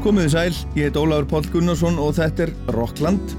Komiði sæl, ég heit Ólafur Pál Gunnarsson og þetta er Rockland.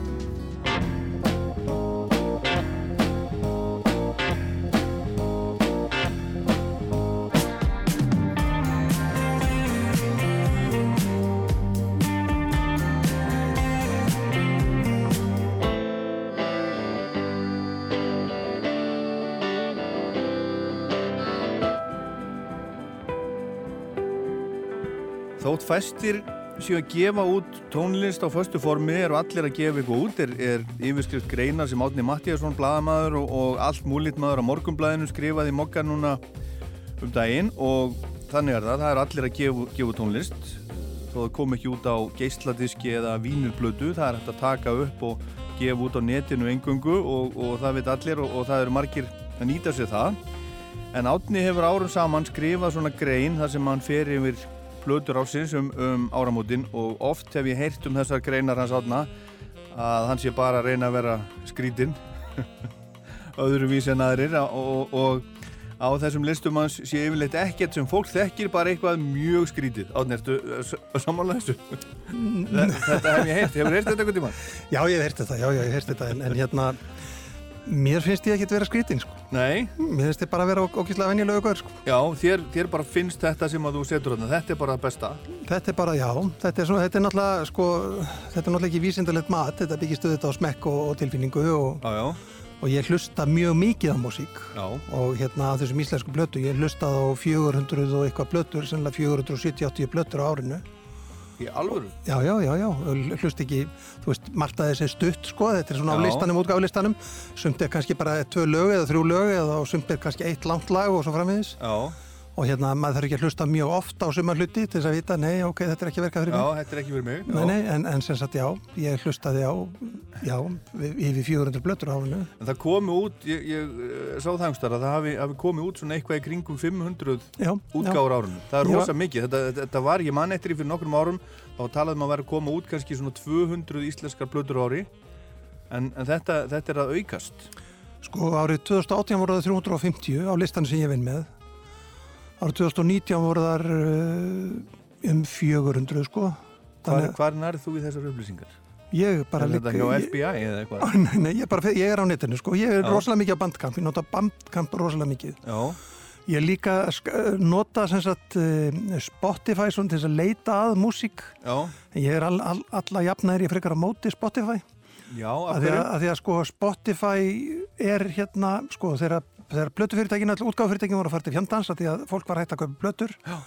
Þótt fæstir séu að gefa út tónlist á förstu formi eru allir að gefa eitthvað út. Er, er yfirskrift greinar sem Átni Mattíasson bladamæður og, og allt múlít maður á morgumblæðinu skrifaði mokka núna um daginn og þannig er það, það er allir að gefa, gefa tónlist. Þó það kom ekki út á geisladiski eða vínulblödu, það er hægt að taka upp og gefa út á netinu engungu og, og það veit allir og, og það eru margir að nýta sér það. En Átni hefur árum saman skrifað svona grein þar sem hann fer yfir plötur ásins um, um áramótin og oft hef ég heyrt um þessar greinar hans átna að hann sé bara að reyna að vera skrítinn öðruvís en aðrir. Og, og á þessum listum hans sé yfirleitt ekkert sem fólk þekkir bara eitthvað mjög skrítið átnertu samanlega þessu? Þetta hef ég heyrt, hefur heyrt þetta eitthvað tíma? Já, ég hef heyrt þetta, já, já, ég hef heyrt þetta. En, en hérna Mér finnst ég ekki að vera skrítin sko. Nei. Mér finnst ég bara að vera ógíslega venjulegu gaur sko. Já, þér, þér bara finnst þetta sem að þú setur þarna. Þetta er bara það besta. Þetta er bara, já, þetta er, svo, þetta er náttúrulega sko, þetta er náttúrulega ekki vísindalegt mat. Þetta byggist auðvitað á smekk og, og tilfinningu og, já, já. og ég hlusta mjög mikið á músík. Og hérna þessum íslensku blötu ég hlusta á 400 og eitthvað blötur sennilega 470-80 blötur á árinu Í alvöru? Já, já, já, já, hlust ekki, þú veist, margt að þessi stutt, sko, þetta er svona já. á listanum, útgáðlistanum, sumt er kannski bara tvö lög eða þrjú lög eða sumt er kannski eitt langt lag og svo frammiðis. Já og hérna maður þarf ekki að hlusta mjög ofta á suma hluti til þess að vita, nei, ok, þetta er ekki verkað fyrir mig. Já, þetta er ekki fyrir mig. Nei, nei, en, en sem sagt, já, ég hlustaði á, já, yfir 400 blöttur á húnu. En það komi út, ég, ég eh, sá það einhverstað að það hafi, hafi komið út svona eitthvað í kringum 500 útgáður árunum. Það er rosa mikið, þetta, þetta, þetta var, ég man eftir í fyrir nokkrum árum, þá talaðum að vera að koma út kannski svona 200 íslenskar blöttur ári, en, en þetta, þetta er að aukast. Sko, árið 2018 voru það 350 á listan sem ég vinn með Árið 2019 voru þar um 400 sko. Hvar, hvar nærðu þú í þessar upplýsingar? Ég bara. Er þetta hjá FBI eða eitthvað? Nei, nei ég, bara, ég er á netinu sko. Ég er Já. rosalega mikið á bandkamp. Ég nota bandkamp rosalega mikið. Já. Ég líka nota sagt, Spotify til þess að leita að músík. Ég er all, all, alla jafnæri, ég frekar á móti Spotify. Já, af hverju? Að því að sko Spotify er hérna, sko þegar þegar blötufyrirtækinu, alltaf útgáðufyrirtækinu voru að fara til fjandans að því að fólk var hægt að köpa blötur Já.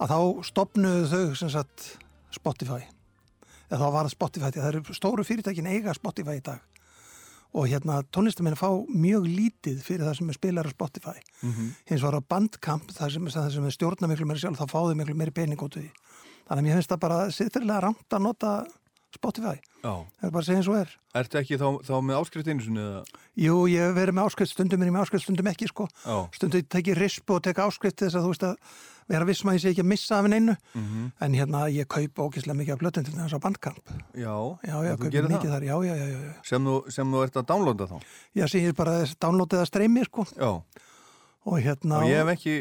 að þá stopnuðu þau sem sagt Spotify eða þá var það Spotify, það eru stóru fyrirtækin eiga Spotify í dag og hérna tónlistamenn fá mjög lítið fyrir það sem er spilar á Spotify mm -hmm. hins var á Bandcamp það sem, sem er stjórna miklu meiri sjálf þá fáðu miklu meiri pening út í þannig að mér finnst það bara siðfyrirlega rámt að nota Spotify. Það er bara að segja eins og er. Ertu ekki þá, þá með áskrift einu sinni? Jú, ég verið með áskrift stundum er ég með áskrift stundum ekki sko. Já. stundum tekið risp og teka áskrift þess að þú veist að vera vissum að ég sé ekki að missa af henn einu. Mm -hmm. en hérna ég kaup ógislega mikið af blöttin til þess að bandkamp Já, já, ég kaup mikið þar. Já, já, já, sem, þú, sem þú ert að downloada þá? Já, sem ég bara að downloada það streymi sko. Já. Og hérna og ég hef ekki,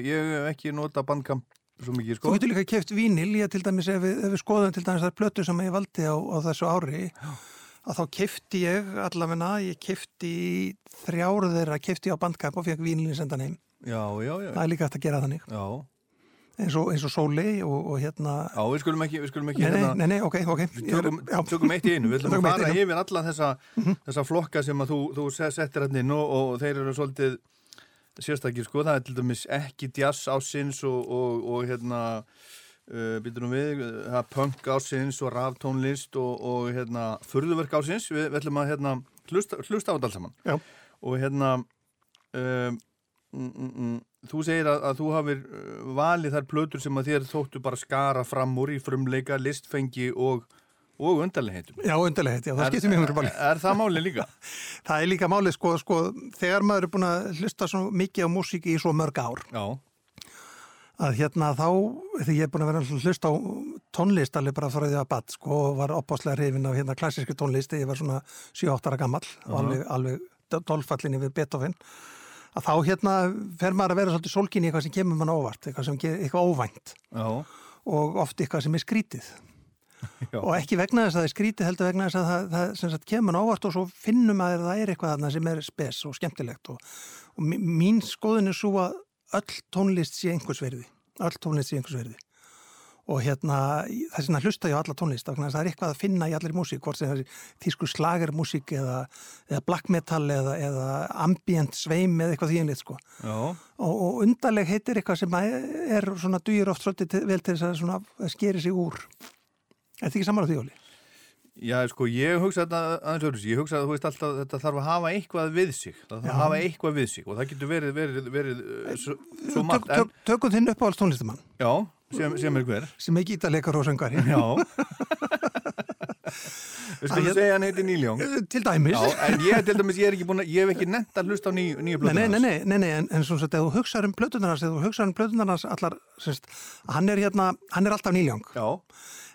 ekki nota bandkamp svo mikið sko. Þú getur líka kæft vínil, ég til dæmis ef við, ef við skoðum til dæmis þar blötu sem ég valdi á, á þessu ári að þá kæfti ég allavegna, ég kæfti þrjáruð þeirra, kæfti á bandkamp og fekk vínilin sendan heim. Já, já, já. Það er líka hægt að gera þannig. Já. Eins og, eins og sóli og, og hérna Já, við skulum ekki, við skulum ekki Nei, hérna, nei, nei, ok, ok. Við tökum, tökum eitt í einu, við ætlum að fara yfir alla þessa, mm -hmm. þessa flokka sem að þú, þú settir hann inn og, og þeir eru svolítið sérstakir sko, það er til dæmis ekki jazz ásins og, og, og hérna uh, nú við, það er punk ásins og ráftónlist og, og hérna furðuverk ásins, við, við ætlum að hérna hlusta, hlusta á þetta alls saman Já. og hérna um, mm, mm, mm, þú segir að, að þú hafið valið þær plötur sem að þér þóttu bara skara fram úr í frumleika, listfengi og og undarlegheitum. Já, undarlegheit, já, það skiptir mjög mjög máli. Er það máli líka? það er líka máli, sko, sko, þegar maður er búin að hlusta svo mikið á músík í svo mörg ár. Já. Að hérna þá, þegar ég er búin að vera að hlusta á tónlist alveg bara frá því að badd, sko, og var opáslega hrifin af hérna klassíski tónlist, ég var svona 7-8 ára gammal uh -huh. alveg, alveg dolfallin yfir Beethoven, að þá hérna fer maður að vera svolítið solkin í eitthvað sem kemur mann óvart, eitthvað sem eitthvað óvænt Já. og oft eitthvað sem er skrítið. Og ekki vegna þess að það er skrítið heldur vegna þess að það, það sagt, kemur ávart og svo finnum að það er eitthvað þarna sem er spes og skemmtilegt og, og mín skoðin er svo að öll tónlist sé einhvers verði öll tónlist sé einhvers verði og hérna þess vegna hlusta ég á alla tónlist það er eitthvað að finna í allir músík hvort sem það er tísku slagermusík eða, eða black metal eða, eða ambient sveim eða eitthvað þýjanlið sko. og, og undarleg heitir eitthvað sem er svona dýr oft svolítið vel til þess að skeri sig úr Er þetta ekki saman á því, Óli? Já, sko, ég hugsa þetta aðeins öðru ég hugsa að veist, alltaf, þetta þarf að hafa eitthvað við sig. Það þarf að hafa eitthvað við sig og það getur verið, verið, verið uh, svo, svo margt. en... Tökum þinn upp á alls tónlistumann Já, sem, sem er hver. Sem er gítarleikar og söngari Já. Við skulum segja hann heiti Níljón eh, Til dæmis. Já, En ég, til dæmis, ég, búin, ég hef ekki nefnt að hlusta á ný, nýju blöðunars Nei, nei, nei, nei, en, en svona að þú hugsaður um blöðunars þegar þú hugsaður um blöðunars allar, semst, hann er hérna, hann er alltaf Níljón Já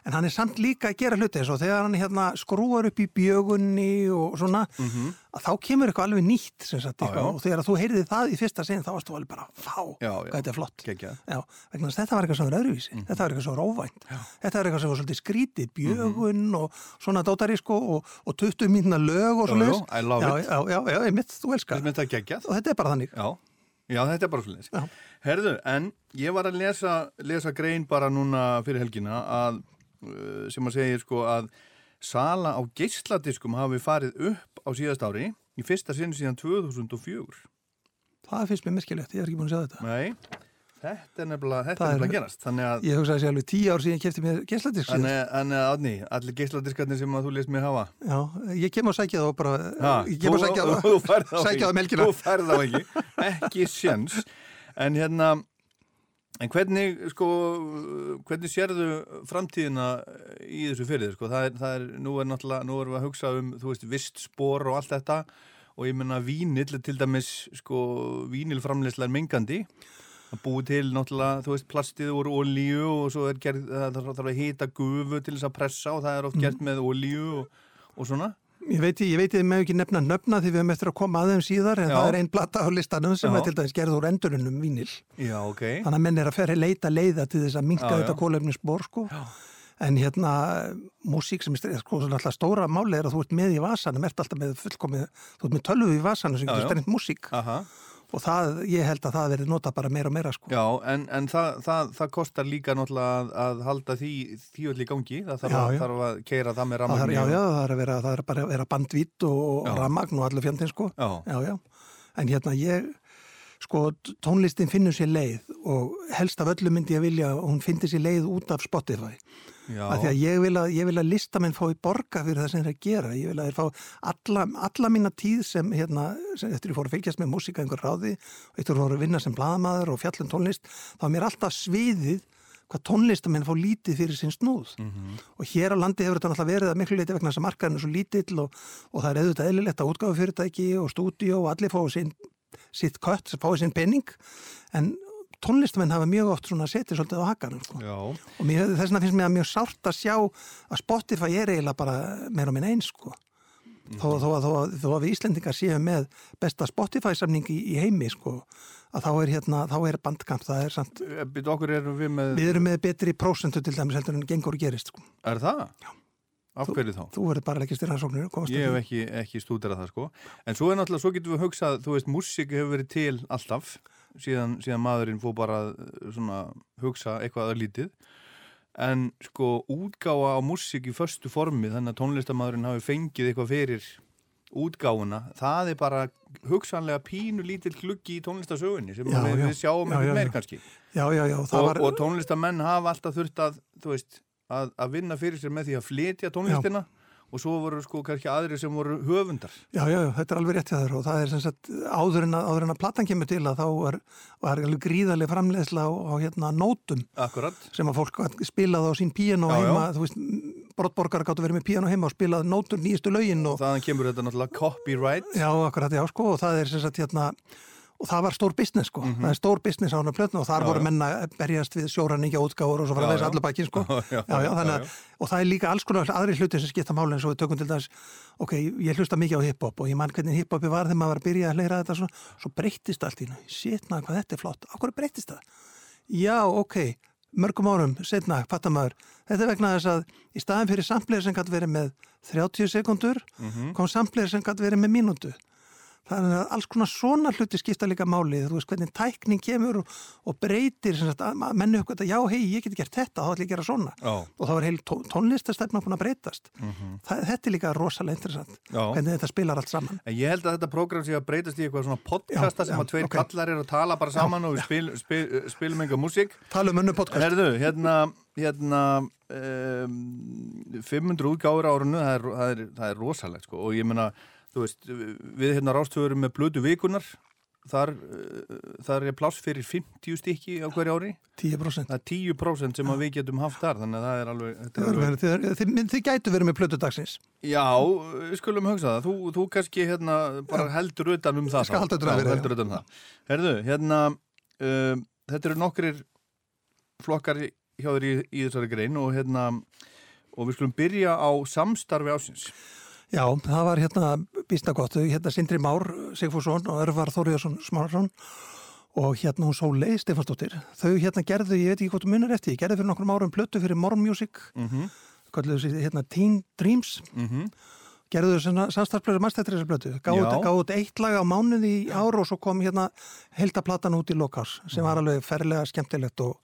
en hann er samt líka að gera hluti eins og þegar hann hérna skrúar upp í bjögunni og svona, mm -hmm. þá kemur eitthvað alveg nýtt sagt, já, já. og þegar þú heyrði það í fyrsta sin þá varst þú alveg bara, fá, já, hvað þetta er flott. Vegna að þetta var eitthvað sem var öðruvísi. Mm -hmm. þetta var eitthvað sem var óvænt þetta var eitthvað sem var svolítið skrítið, bjögun mm -hmm. og svona dótari sko og, og 20 mínuna lög og svona já, já, já, ég mitt, þú elskar og þetta er bara þannig. Já, þetta er bara svolítið Herðu, en ég var að lesa, lesa grein bara núna fyrir helgina að sem að segja sko að sala á geysladiskum hafi farið upp á síðast ári í fyrsta sinn síðan 2004 Það finnst mér merkilegt, ég er ekki búin að segja þetta. Nei, þetta er nefnilega, þetta er nefnilega að gerast að, Ég hugsaði að segja alveg tíu ár síðan kæfti mér geysladisk Þannig að átni, allir geysladiskarnir sem að þú leist mér hafa? Já, ég kem að sækja þá bara ha, Ég kem að sækja þá. Þú færð þá ekki, ekki. Sjens En hérna En hvernig, sko, hvernig sérðu framtíðina í þessu fyrir sko? Það er, það er, nú er náttúrulega, nú erum við að hugsa um, þú veist, vist spór og allt þetta og ég menna vínill til dæmis, sko, vínilframleysla er mengandi. Það búið til náttúrulega, þú veist, plastið úr olíu og svo er gerð, það þarf að hita gufu til þess að pressa og það er oft gert mm. með olíu og, og svona. Ég veit, ég veit, ég með ekki nefna nöfna því við höfum eftir að koma aðeins síðar en Já. það er einn blata á listanum sem Já. er til dæmis gerð úr endurinnum vínil. Já, ok. Þannig að menn er að ferja leita leiða til þess að minka þetta kólefnisbor, sko. Já. En hérna, músík sem er sko, alltaf stóra máli er að þú ert með í vasanum, ert alltaf með fullkomið, þú ert með tölvu í vasanum sem getur stærnt músík. Aha og það, ég held að það verði nota bara meira og meira sko. Já, en, en það, það, það kostar líka náttúrulega að, að halda því þjóðli í gangi, það þarf, já, að, þarf að keira það með ramagn. Já, já, það er að vera, það er bara að vera bandvít og ramagn og allir fjandinn sko. Já. já, já, en hérna ég sko tónlistin finnur sér leið og helst af öllu myndi ég vilja og hún finnir sér leið út af Spotify af því að ég vil að, ég vil að listamenn fái borga fyrir það sem þeir gera. Ég vil að þeir fá alla, alla mína tíð sem hérna, sem eftir ég fór að fylgjast með músika einhver ráði, eftir ég fór að vinna sem bladamæður og fjallin tónlist, þá er mér alltaf sviðið hvað tónlistamenn fá lítið fyrir sín snúð. Mm -hmm. og hér á landi hefur þetta alltaf verið að miklu leiti vegna þess að markaðin er svo lítill og, og það er auðvitað eðlilegt að útgáðu fyrirtæki og stúdíu og allir fá sín sitt kött, fá sín penning en tónlistamenn hafa mjög oft svona setið svolítið á hakanum sko. og mér, þess vegna finnst mér að mjög sárt að sjá að Spotify er eiginlega bara meira og minna eins sko. mm -hmm. þó, þó, þó, þó að við Íslendingar séum með besta Spotify samning í, í heimi sko, að þá er, hérna, þá er bandkamp það er samt eh, erum við, með... við erum með betri prósentu til dæmis heldur en gengur gerist sko. Er það? Já Af hverju þá? Þú verður bara ekki styrra sóknir Ég hef ekki, ekki stúderað það sko En svo er náttúrulega, svo getur við hugsað Þú veist, músík hefur verið til alltaf síðan, síðan maðurinn fór bara eh, svona hugsa eitthvað að lítið en sko útgáa á músík í förstu formi þannig að tónlistamæðurinn hafi fengið eitthvað fyrir útgáuna, það er bara hugsanlega pínu lítill gluggi í tónlistasögunni sem já, við, við sjáum eitthvað meir kannski. Já, já, og, var... og tónlistamenn hafa alltaf þurft að, veist, að, að vinna fyrir sér með því að flytja tónlistina og svo voru sko kannski aðri sem voru höfundar. Já, já, þetta er alveg rétt þér og það er sem sagt áður en að, áður en að platan kemur til að þá var, var gríðarlega framleiðsla á, á hérna nótum Akkurat. sem að fólk spilaði á sín píano já, heima, já. þú veist, brottborgar gáttu verið með píano heima og spilaði nótur nýjastu lögin og þannig kemur þetta náttúrulega copyright. Já, akkurat, já, sko og það er sem sagt hérna og það var stór business sko, mm -hmm. það er stór business á hana plötnu og þar já, voru menna berjast við sjóraningja útgáður og svo fara þessi allir baki sko já, já, og það er líka alls konar aðri hluti sem skipta máli eins og við tökum til þess ok, ég hlusta mikið á hip-hop og ég mann hvernig hip-hopi var þegar maður var að byrja að hlera þetta svona, svo breytist allt í nú, sétna hvað þetta er flott, okkur breytist það? Já, ok mörgum árum setna, fattamæður. Þetta er vegna þess að í staðin fyrir samplir sem gæti verið með 30 sekundur kom samplir sem gæti verið með mínútu. Þannig að alls konar svona hluti skipta líka máli, þú veist hvernig tækning kemur og, og breytir, sagt, mennu eitthvað, já hei, ég get gert þetta, þá ætlum ég að gera svona Já. og þá er heil tó- tónlistarstefna búin að breytast. Það, þetta er líka rosalega interessant, Já. hvernig þetta spilar allt saman. En ég held að þetta prógram sé að breytast í eitthvað svona podcasta Já, sem já, að tveir ok. kallar eru að tala bara saman og við spil, spil, spilum enga músík. Tala um önnu podcast. Herðu, hérna, hérna um, 500 útgáður árunu, það er, það, er, það er rosalegt sko og ég meina, þú veist, við hérna rástöfurum með blödu vikunar, þar, uh, þar er pláss fyrir 50 stykki á hverju ári. 10%. Það er 10% sem við getum haft þar, þannig að það er alveg... er alveg þið, þið, þið, þið gætu verið með plötu dagsins. Já, við skulum hugsa það. Þú, þú kannski hérna bara heldur utan um það. Um Já, það, heldur utan um það. Herðu, hérna, um, þetta eru nokkrir flokkar hjá þér í, í þessari grein og hérna, og við skulum byrja á samstarfi ásins. Já, það var hérna býstna gott, hérna Sindri Már Sigfússon og Örvar Þóriðarsson Smárarsson og hérna hún Sólei Stefansdóttir. Þau hérna gerðu, ég veit ekki hvort þú munir eftir, ég gerðu fyrir nokkrum árum plötu fyrir Morm Music, Mm -hmm. kalluðu þessi hérna Teen Dreams, Mm gerðu þau samstarfsplötu, mannst þetta er þessi plötu, gáðu út eitt lag á mánuði í ár og svo kom hérna heldaplatan út í lokás sem var alveg ferlega skemmtilegt og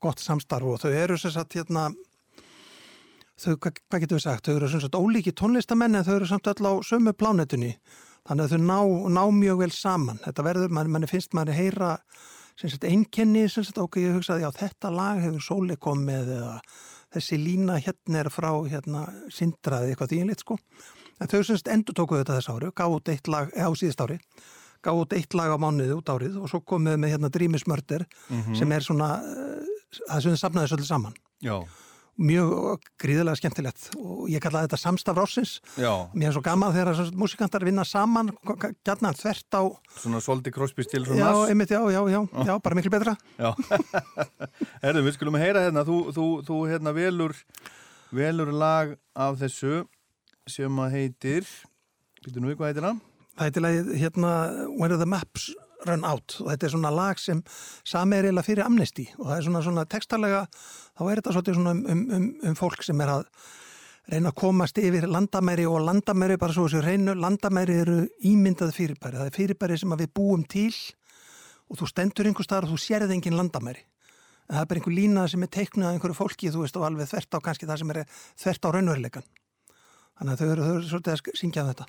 gott samstarf og þau eru sem sagt hérna þau, hvað, hvað getur við sagt, þau eru sagt ólíki tónlistamenn en þau eru samt öll á sömu plánetunni. Þannig að þau ná, ná mjög vel saman. Þetta verður, mann, manni finnst heyra sagt einkenni sem sagt ok, ég hugsaði já þetta lag hefur sóli komið eða þessi lína hérna er frá hérna sindraði eitthvað þýinleitt sko. En þau sem sagt endur tókuðu þetta þess ári gáðu út eitt lag, eða á síðast ári gáðu út eitt lag á mánuði út árið og svo komið með hérna Dreamismörder sem er svona uh, það sem þau safnaði svolítið saman. Já, mjög gríðilega skemmtilegt og ég kallaði þetta samstaf rásins mér er svo gaman þegar músikantar vinna saman gætna þvert á svona svolítið Crosby, Stills og já, einmitt, já, já, já, já, bara miklu betra. Herðu, við skulum heyra hérna, þú, þú, þú hérna velur, velur lag af þessu sem að heitir, býtum við hvað heitir það? það til að hérna When the Maps Run Out. Og þetta er svona lag sem sami eiginlega fyrir amnesti og það er svona, svona textalega þá er þetta svona um, um, um, um fólk sem er að reyna að komast yfir landamæri og landamæri bara svo þessu reynu, landamæri eru ímyndað fyrirbæri, það er fyrirbæri sem við búum til og þú stendur einhver staðar og þú sérði engin landamæri. En það er bara einhver lína sem er teiknuð af einhverju fólki, þú veist, og alveg þvert á kannski það sem er þvert á raunveruleikan þannig að þau eru, þau eru svolítið að syngja um þetta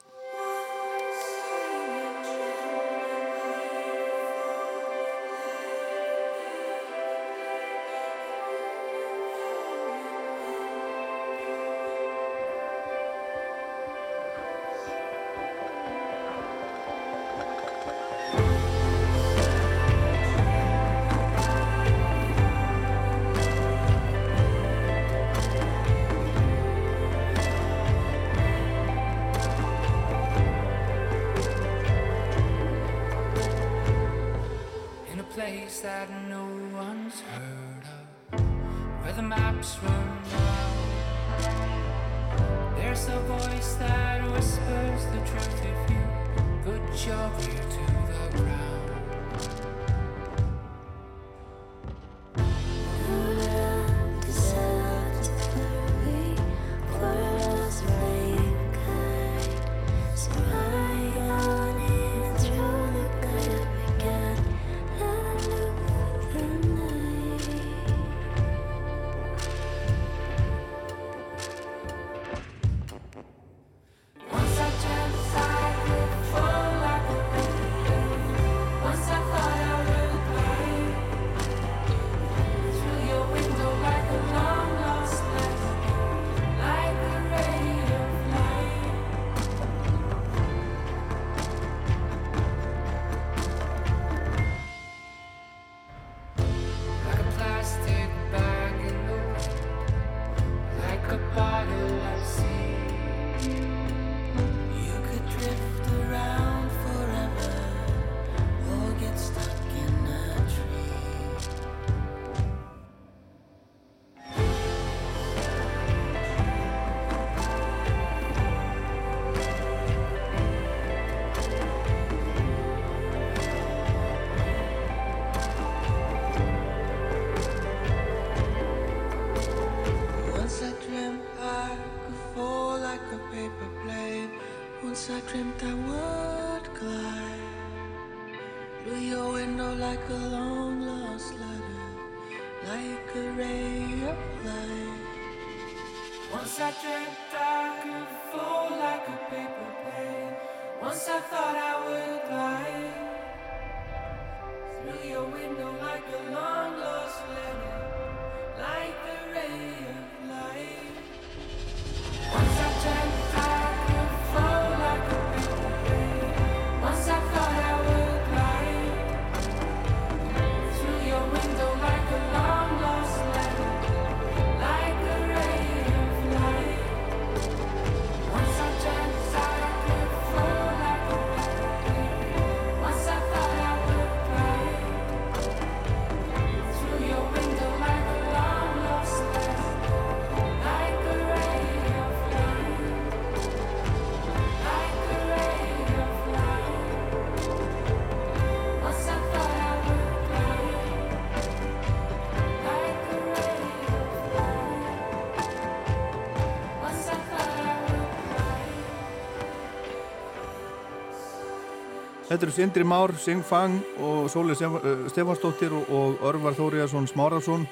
Þetta eru Sindri Már, Sing Fang og Sóli Stefansdóttir og, og Örvar Þóriðarsson Smárafsson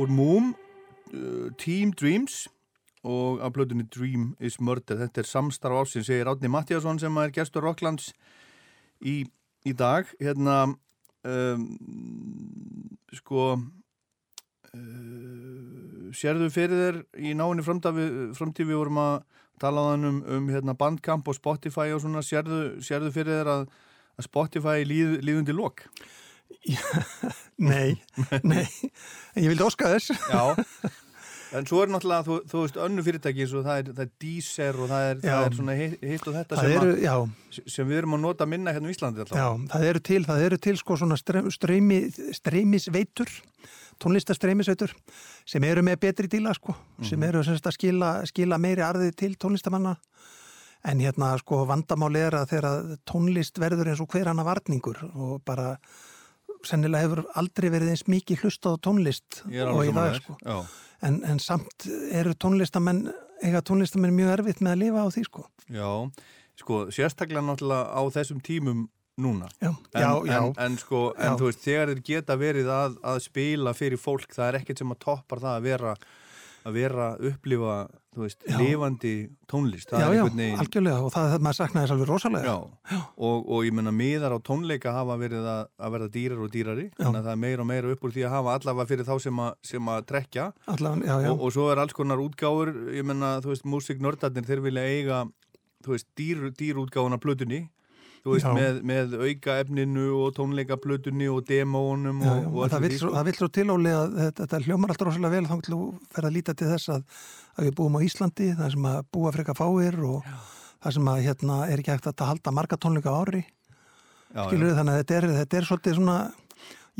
úr Moom, uh, Team Dreams og af blöðunni Dream is Murder. Þetta er samstarf ásinn, segir Átni Mattíasson sem er gestur Rocklands í, í dag. Hérna, um, sko, uh, sérðu fyrir þér í náinni framtíð við vorum að tala á þann um, um hérna, Bandcamp og Spotify og svona, sérðu, sérðu fyrir þér að, að Spotify líð, líðundi lok? Nei, nei, en ég vildi óska þess. Já, en svo er náttúrulega, þú, þú veist, önnu fyrirtæki svo það er, það er Deezer og það er, það er svona hitt, og þetta sem, eru, að, sem við erum að nota minna hérna í Íslandi alltaf. já, það eru til, það eru til sko svona streymi, streymisveitur, tónlistastreymissveitur sem eru með betri díla sko, sem eru semst að skila, skila meiri arðið til tónlistamanna. En hérna sko vandamáli er að þegar tónlist verður eins og hver hana varningur og bara sennilega hefur aldrei verið eins mikið hlustað á tónlist og í dag sko. En, en samt eru tónlistamenn eiga tónlistamenn mjög erfitt með að lifa á því sko. já, sko, sérstaklega náttúrulega á þessum tímum núna. Já, En, já, já. En, en sko, en þú veist, þegar þeir geta verið að, að spila fyrir fólk, það er ekkert sem að toppar það að vera, að vera upplifa, þú veist, Já. lifandi tónlist. Það já, já, veginn- algjörlega og það, maður saknaði þess alveg rosalega. Já, Og, og ég menna miðar á tónleika hafa verið að, að verða dýrar og dýrari þannig að það er meira og meira upp úr því að hafa allavega fyrir þá sem að, sem að trekja Allavega, já, já. og, og svo er alls konar útgáfur ég menna, þú veist, músiknördarnir þeir vilja eiga, þú veist, dýr, dýrútgáfuna plötunni þú veist, Já. með, með auka efninu og tónleika plötunni og demónum Já, og, já, og en það vill svo, sko. það vill svo tiláli að þetta, þetta hljómar alltaf rosalega vel þá fer að líta til þess að, að við búum á Íslandi, það sem að búa freka fáir og það sem að hérna er ekki hægt að halda marga tónleika ári já, skilur já. þannig að þetta er, þetta er svolítið svona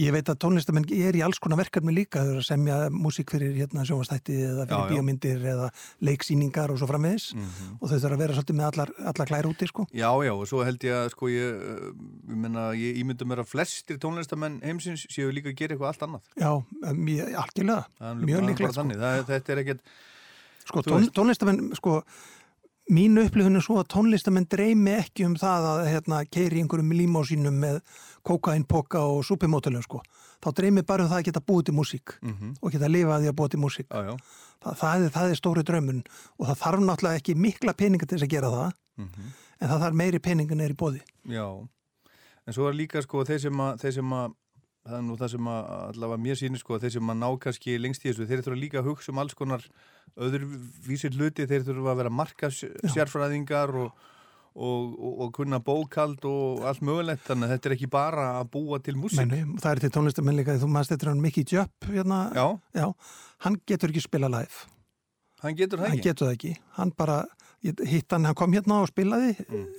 ég veit að tónlistamenn er í alls konar verkefni líka, þau eru að semja músík fyrir hérna sjónvastætti eða fyrir Já, já. bíómyndir eða leiksýningar og svo framvegis Mhm. og þau þurfa að vera svolítið með allar, allar klær úti sko. Já, já, og svo held ég að sko ég, uh, ég menna, ég ímynda mér að flestir tónlistamenn heimsins séu líka að gera eitthvað allt annað Já, mjög, algjörlega, mjög líklegt sko. Það, þetta er ekkert Sko, tón, veist. tónlistamenn, sko, mín upplifun er svo að tónlistamenn dreymi ekki um það að hérna, keiri einhverjum límásínum með kókainpoka og súpimótulum, sko. Þá dreymi bara um það að geta búið til músík Mhm. og geta lifað því að búið til músík. Já Það, það, er, það er stóri draumun og það þarf náttúrulega ekki mikla peninga til þess að gera það, Mhm. en það þarf meiri peningin er í bóði. Já, en svo er líka sko þeir sem að, þeir sem að það er nú það sem að allavega mér sýnir sko þeir sem að ná kannski lengst í þessu þeir þurfa líka að hugsa um alls konar öðru vísir hluti, þeir þurfa að vera marka sérfræðingar og, og, og, og kunna bókald og allt mögulegt, þannig að þetta er ekki bara að búa til músík. Meni, það er til tónlistamenn líka, þú maður stættir hann Mickey Jupp, hérna, Já, já, hann getur ekki spila live. hann getur það hann ekki. getur það ekki hann bara, hitt hann, hann kom hérna og spilaði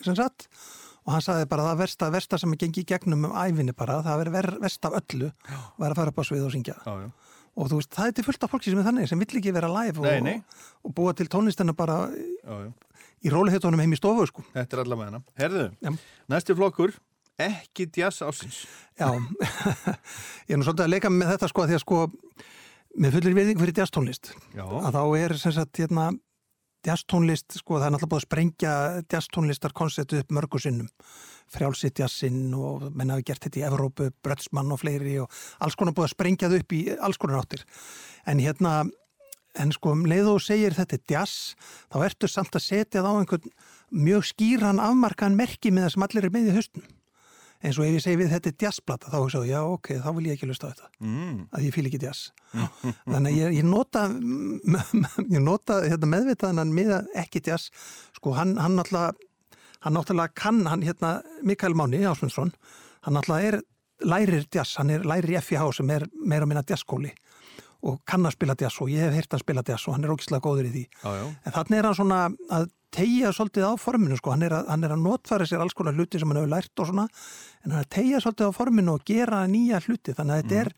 sem sagt og hann sagði bara það versta, versta sem er gengið gegnum um æfinni bara, það verið ver, verst af öllu var að fara upp á svið og syngja Já, já. og þú veist, það er til fullt af fólki sem er þannig sem vill ekki vera live og, Nei, nei. og búa til tónlistina bara Já, já. Í rólihéttunum heim í stofu sko. Þetta er allavega hana. Herðu, Já. næsti flokkur, ekki jazz ásins. Já, ég er nú svolítið að leika með þetta sko, því að sko með fullir virðing fyrir jazztónlist Já, að þá er sem sagt hérna jazztónlist, sko það er náttúrulega búið að sprengja jazztónlistar konceptu upp mörgu sinnum frjálsittjassinn og menn hafi gert þetta í Evrópu, Brötsmann og fleiri og alls konar búið að sprengja þau upp í alls konar áttir en hérna en sko um leið og segir þetta er jazz þá ertu samt að setja það á einhvern mjög skýran afmarkaðan merki með það sem allir er með í höstum eins og ef ég segi við þetta er jazzplata þá hugsaðu, já ok, þá vil ég ekki lusta á þetta. Mm. að ég fýl ekki jazz þannig að ég, ég nota ég nota hérna, meðvitaðan með ekki jazz sko hann, hann náttúrulega hann náttúrulega kann, hann hérna Mikael Máni Ásmundsson, hann náttúrulega er lærir jazz, hann er lærir í FIH sem er meira minna jazzskóli og kann að spila jazz og ég hef heyrt að spila jazz og hann er ógislega góður í því. Já, já. en þannig er hann svona að tegja svolítið á forminu sko, hann er að, hann er að notfæra sér alls konar hluti sem hann hefur lært og svona en hann er að tegja svolítið á forminu og gera nýja hluti. Þannig að þetta er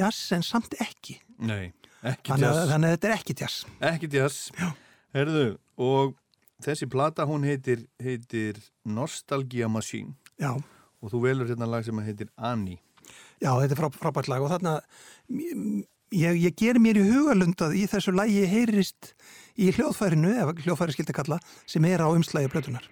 jazz en samt ekki. Nei, ekki þannig að, þannig að þetta er ekki jazz. Ekki jazz. Herðu, og þessi plata hún heitir, heitir Nostalgia Machine. Já, og þú velur hérna lag sem heitir Annie. já þetta er frá, frábært lag. Og þarna ég, ég ger mér í hugalund að í þessu lagi heyrist í hljóðfærinu, ef hljóðfæri skildi kalla sem er á umslægi blötunar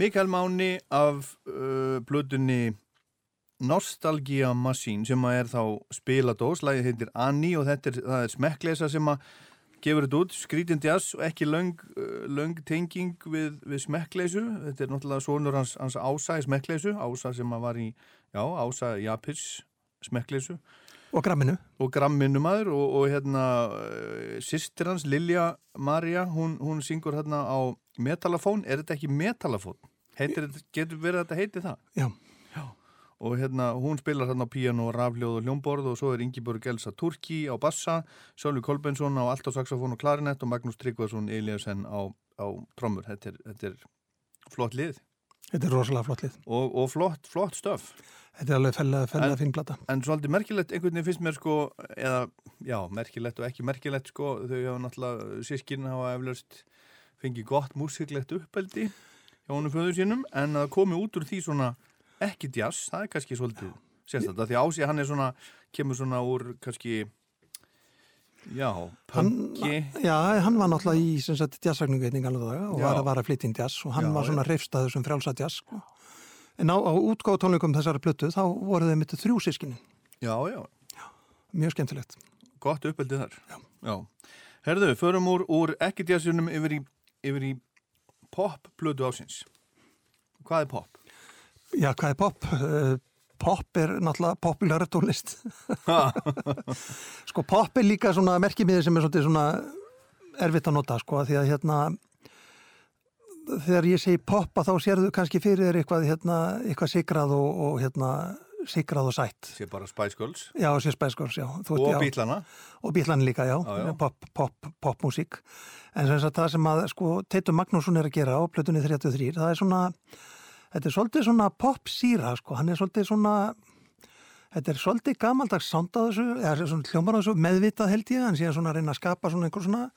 Mikael Máni af uh, blöðunni Nostalgia Machine sem að er þá spiladós, lagið heitir Annie og þetta er, er smekkleisa sem að gefur þetta út, skrítinn jazz og ekki löng, uh, löng tenging við, við smekkleisu, þetta er náttúrulega svonur hans, hans Ása í smekkleisu Ása sem að var í, já, Ása Japis smekkleisu Og gramminu. og gramminu maður. Og, og hérna uh, sýstir hans Lilja Maria, hún, hún syngur hérna á metalafón, er þetta ekki metalafón? Heitir, getur verið að þetta heiti það? Já. og hérna hún spilar hérna á píano, rafljóð og hljómborð og svo er Ingeborg Elsa Turki á bassa, Sölvi Kolbensson á allt á saxofón og klarinett og Magnús Tryggvason Eliasson á, á trommur þetta er, þetta er flott lið Þetta er rosalega flott lið. og, og flott, flott stöf Þetta er alveg fellega, En- fellega fín plata. en svolítið merkilegt einhvern veginn finnst mér sko eða, já, merkilegt og ekki merkilegt sko, þau hafa náttúrulega sískinn hafa eflaust fengið gott músiklegt uppeldi hjá honum föður sínum en að komi út úr því svona ekki jazz, það er kannski svolítið sérstaklega, því Ási hann er svona kemur svona úr kannski já, punki já, hann var náttúrulega í jazzsagningu einnig alveg daga og Já. var að vara inn jazz og hann Já, var svona reyfstaður sem frjálsa jazz sko. En á, á útgáðu tónleikum þessari plötu þá voru þeim mitt þrjú sískinni. já, já, Mjög skemmtilegt. gott uppeldi þar já. Herðu, förum úr, úr ekki jazzunum yfir í, yfir í pop plötu ásins hvað er pop? Já, hvað er pop? Eh, Pop er náttúrulega populæra tónlist. sko pop er líka svona merkimiði sem er svona erfitt að nota sko því að hérna þegar ég segi poppa þá sérðu kannski fyrir eitthvað hérna eitthvað sigrað og, og hérna sigrað og sætt. sé bara Spice Girls Já, sér spæskors, já. Þú og já. bílana og bílan líka, já, Já, já. pop, pop, popmusík en sem sagt það sem að sko Teitur Magnússon er að gera á plötunni 33 það er svona, þetta er svolítið svona popsýra, sko, hann er svolítið svona þetta er svolítið gamaldags sánd á þessu, eða svona hljómar á þessu meðvitað held ég, hann sé að svona reyna að skapa svona einhver svona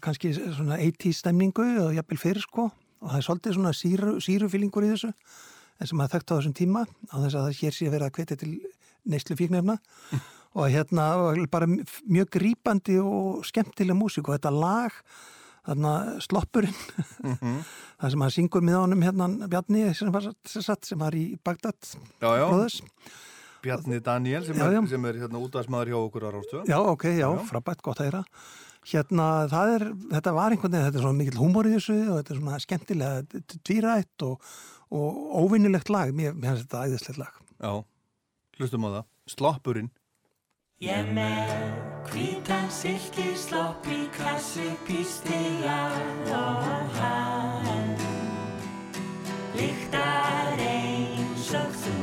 kannski svona 80 stemningu og jafnvel fyrir sko og það er svolítið svona síru, þessu en sem að þekkt á þessum tíma á þess að hér sé verið að hvetja til neyslu fíknefna og hérna bara mjög grípandi og skemmtileg músík og þetta lag þarna sloppurinn. Það sem hann syngur með honum hérna Bjarni sem var, sem satt, sem var í Bagdad já, já, bróðus Bjarni Daniel sem, Já, er, já. sem er hérna útvarsmaður hjá okkur á Rástu Já, ok, já, Já. frábært, gott að heyra. Hérna, er, þetta var einhvern veginn, þetta er svona mikill húmor í þessu og þetta er svona skemmtilega dvírætt og, og óvinnilegt lag, mér finnst þetta æðislegt lag. Já, hlustum á það. Sloppurinn. Ég með hvítan silki slopp í kassu pístiga og hann lyktar eins og þú.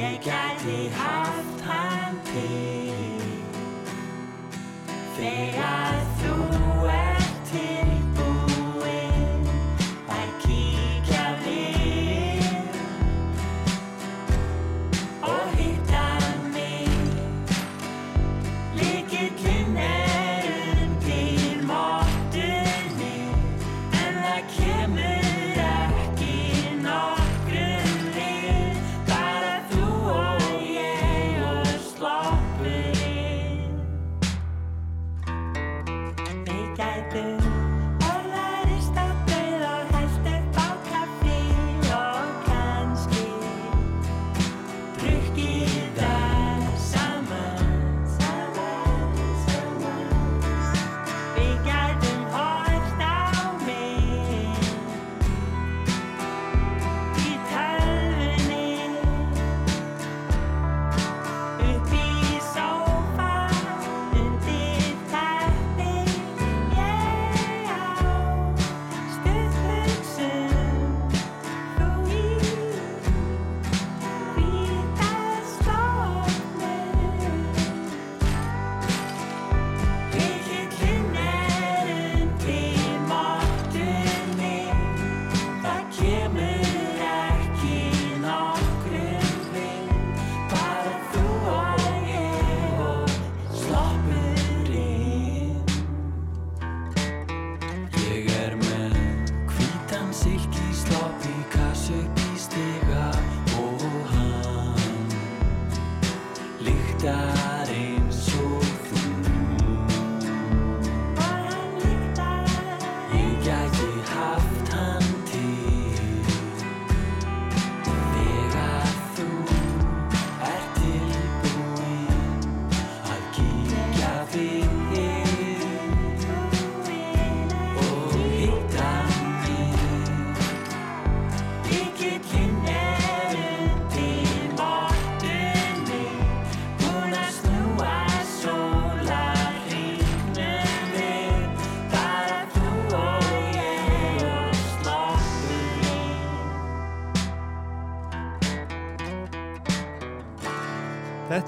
Ég gæti haft hann til þegar þú ert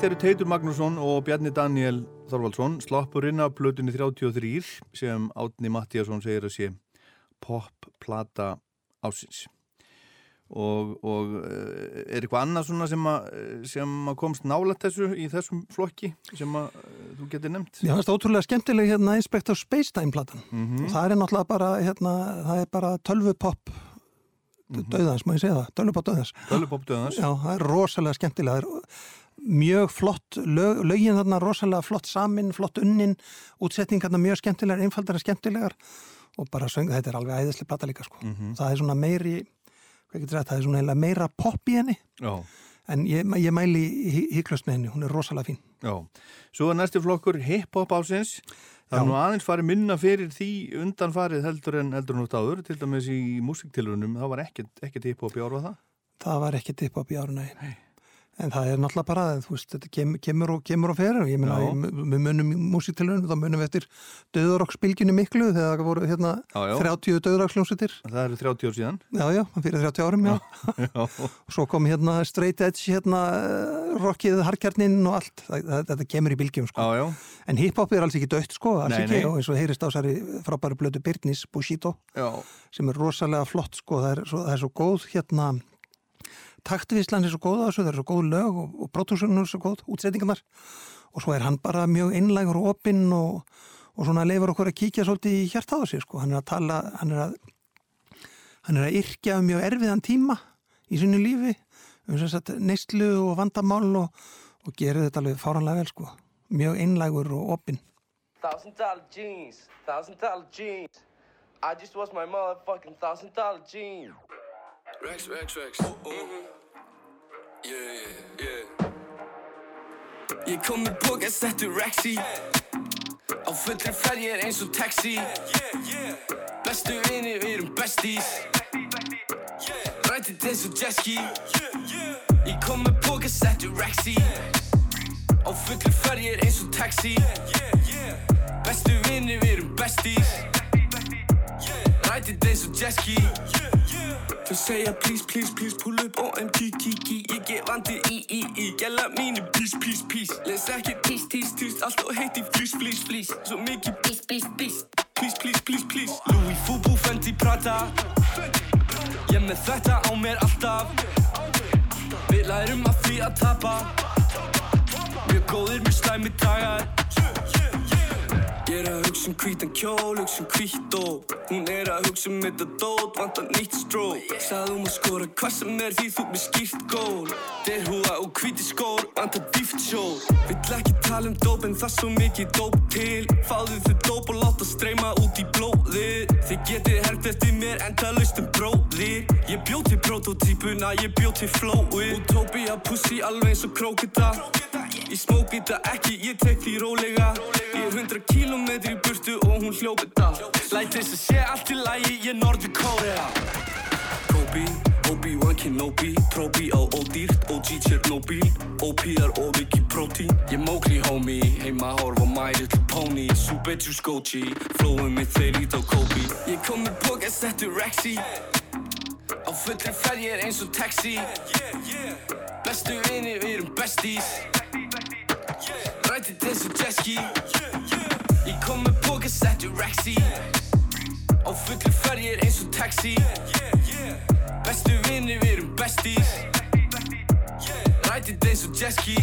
Þetta eru Teitur Magnússon og Bjarni Daniel Þorvaldsson. Sloppurinn af plötunni 33 sem Átni Mattíasson segir að sé popplata ásins og, og eh, er eitthvað annað svona sem að, sem að komst nálægt þessu í þessum flokki sem að eh, þú getur nefnt? Mér fannst ótrúlega skemmtileg hérna Inspector Spacetime platan Mhm. og það er náttúrulega bara hérna, það er bara tölvupopp Mhm. döðans, má ég segja það, tölvupopp döðans Tölupop döðans Já, það er rosalega skemmtilega. Það er mjög flott lög, lögin þarna rosalega flott samin, flott unnin útsetningarna mjög skemmtilegar, einfaldar og skemmtilegar og bara söng, þetta er alveg æðislega plata líka sko. Mhm. það er svona meiri þetta, það er svona meira pop í henni. Já, en ég, ég mæli híklust með henni, hún er rosalega fín. Já. Svo er næsti flokkur hip-hop ásins Það er nú aðeins farið minna fyrir því undanfarið heldur en heldur en út áður til dæmis í músiktilrunum það var ekkert, ekkert hip-hop í árvað það? Það var ekki tipp upp í árunni en það er náttúrulega bara, þú veist, þetta kem, kemur og kemur og fer og ég ég- við munum í músiktilunum, þá munum við eftir döðurokksbylginu miklu þegar það voru hérna Já, já. 30 döðuroksljónsitir Það eru 30 ár síðan Já, já, fyrir 30 árum, já. Já, Og svo kom hérna straight edge, hérna eh, rockið, harkjarnin og allt. Þetta kemur í bylgjum, sko. já, já, En hiphop er alls ekki dött, sko, alls Nei, ekki. nei. Og eins og heyrist á þessari frábæru blödu Byrnis, Bushido, já. sem er rosalega flott, sko. Það er svo, það er svo góð, hérna, taktvíslan er svo góð á þessu, það er svo góð lög og, og pródúsunum er svo góð, útsettingarnar. Og svo er hann bara mjög einlægur og opinn og, og svona leifur okkur að kíkja svolítið í hjart á sig, sko. Hann er að tala, hann er að hann er að yrkja um mjög erfiðan tíma í sínu lífi um þess að neyslu og vandamál og, og gerir þetta alveg fáranlega vel sko mjög einlægur og opinn Thousand dollar jeans, thousand dollar jeans. I just was my motherfucking thousand dollar jeans. Rex, Rex, Rex. Mm-hmm. Yeah, yeah, yeah. Ég kom með boka, settu Rex í Á fullri ferð ég er eins og taxi. Bestu vinni, við erum besties. Rættið eins og jetski Ég kom með boka, settu Rex í Á fullri ferð ég er eins og taxi. Bestu vinni, við erum besties Rættið eins og jetski Þau segja please, please, please Pull up OMG, kiki Ég gef vandi í, í, í Gæla mínu, please, please, please Les ekki tís, tís, tís Allt og heiti flýs, flýs, flýs Svo mikið please, please, please Please, please, please, please. Louis Fubu, Fendi, Prada. Ég með þetta á mér alltaf Við lærum að því að tapa Mjög góðir, mjög slæmi dagar Ég er að hugsa um hvítan kjól, hugsa um hvít og Hún er að hugsa um þetta dót, vantar nýtt strók Sagði um að skora hvað sem er því þú með skýrt gól. Derhúða og hvíti skór, vantar dýft sjór. Vill ekki tala um dóp en það svo mikið dóp til. Fáðu þið dóp og láta streyma út í blóðið. Þið getið hergt eftir mér enda laust um bróðir. Ég bjóð til prototípuna, ég bjóð til flóið. Utopia pussy alveg eins og krókita Ég smók þetta ekki, ég tek því rólega hundra kílómetri í burtu og hún hljóp þetta Læt þess að sé allt í lagi, ég Norður Kórea Kobe, Obi-Wan Kenobi Tróbi á ódýrt, OG Chernobyl OP-ar og mikið prótín Ég mókli homie, heima horf á My Little Pony. Super Juice Goji, flowum mitt þeir ít á Kobe. Ég kom með boka, settu Rexy. Á fullri ferð ég er eins og taxi. Bestu vinni, við erum besties. Rættið eins og jetski boka, settu Rexy. Á fullri er eins og taxi. Bestu vinni, við erum besties. Rættið eins og jetski.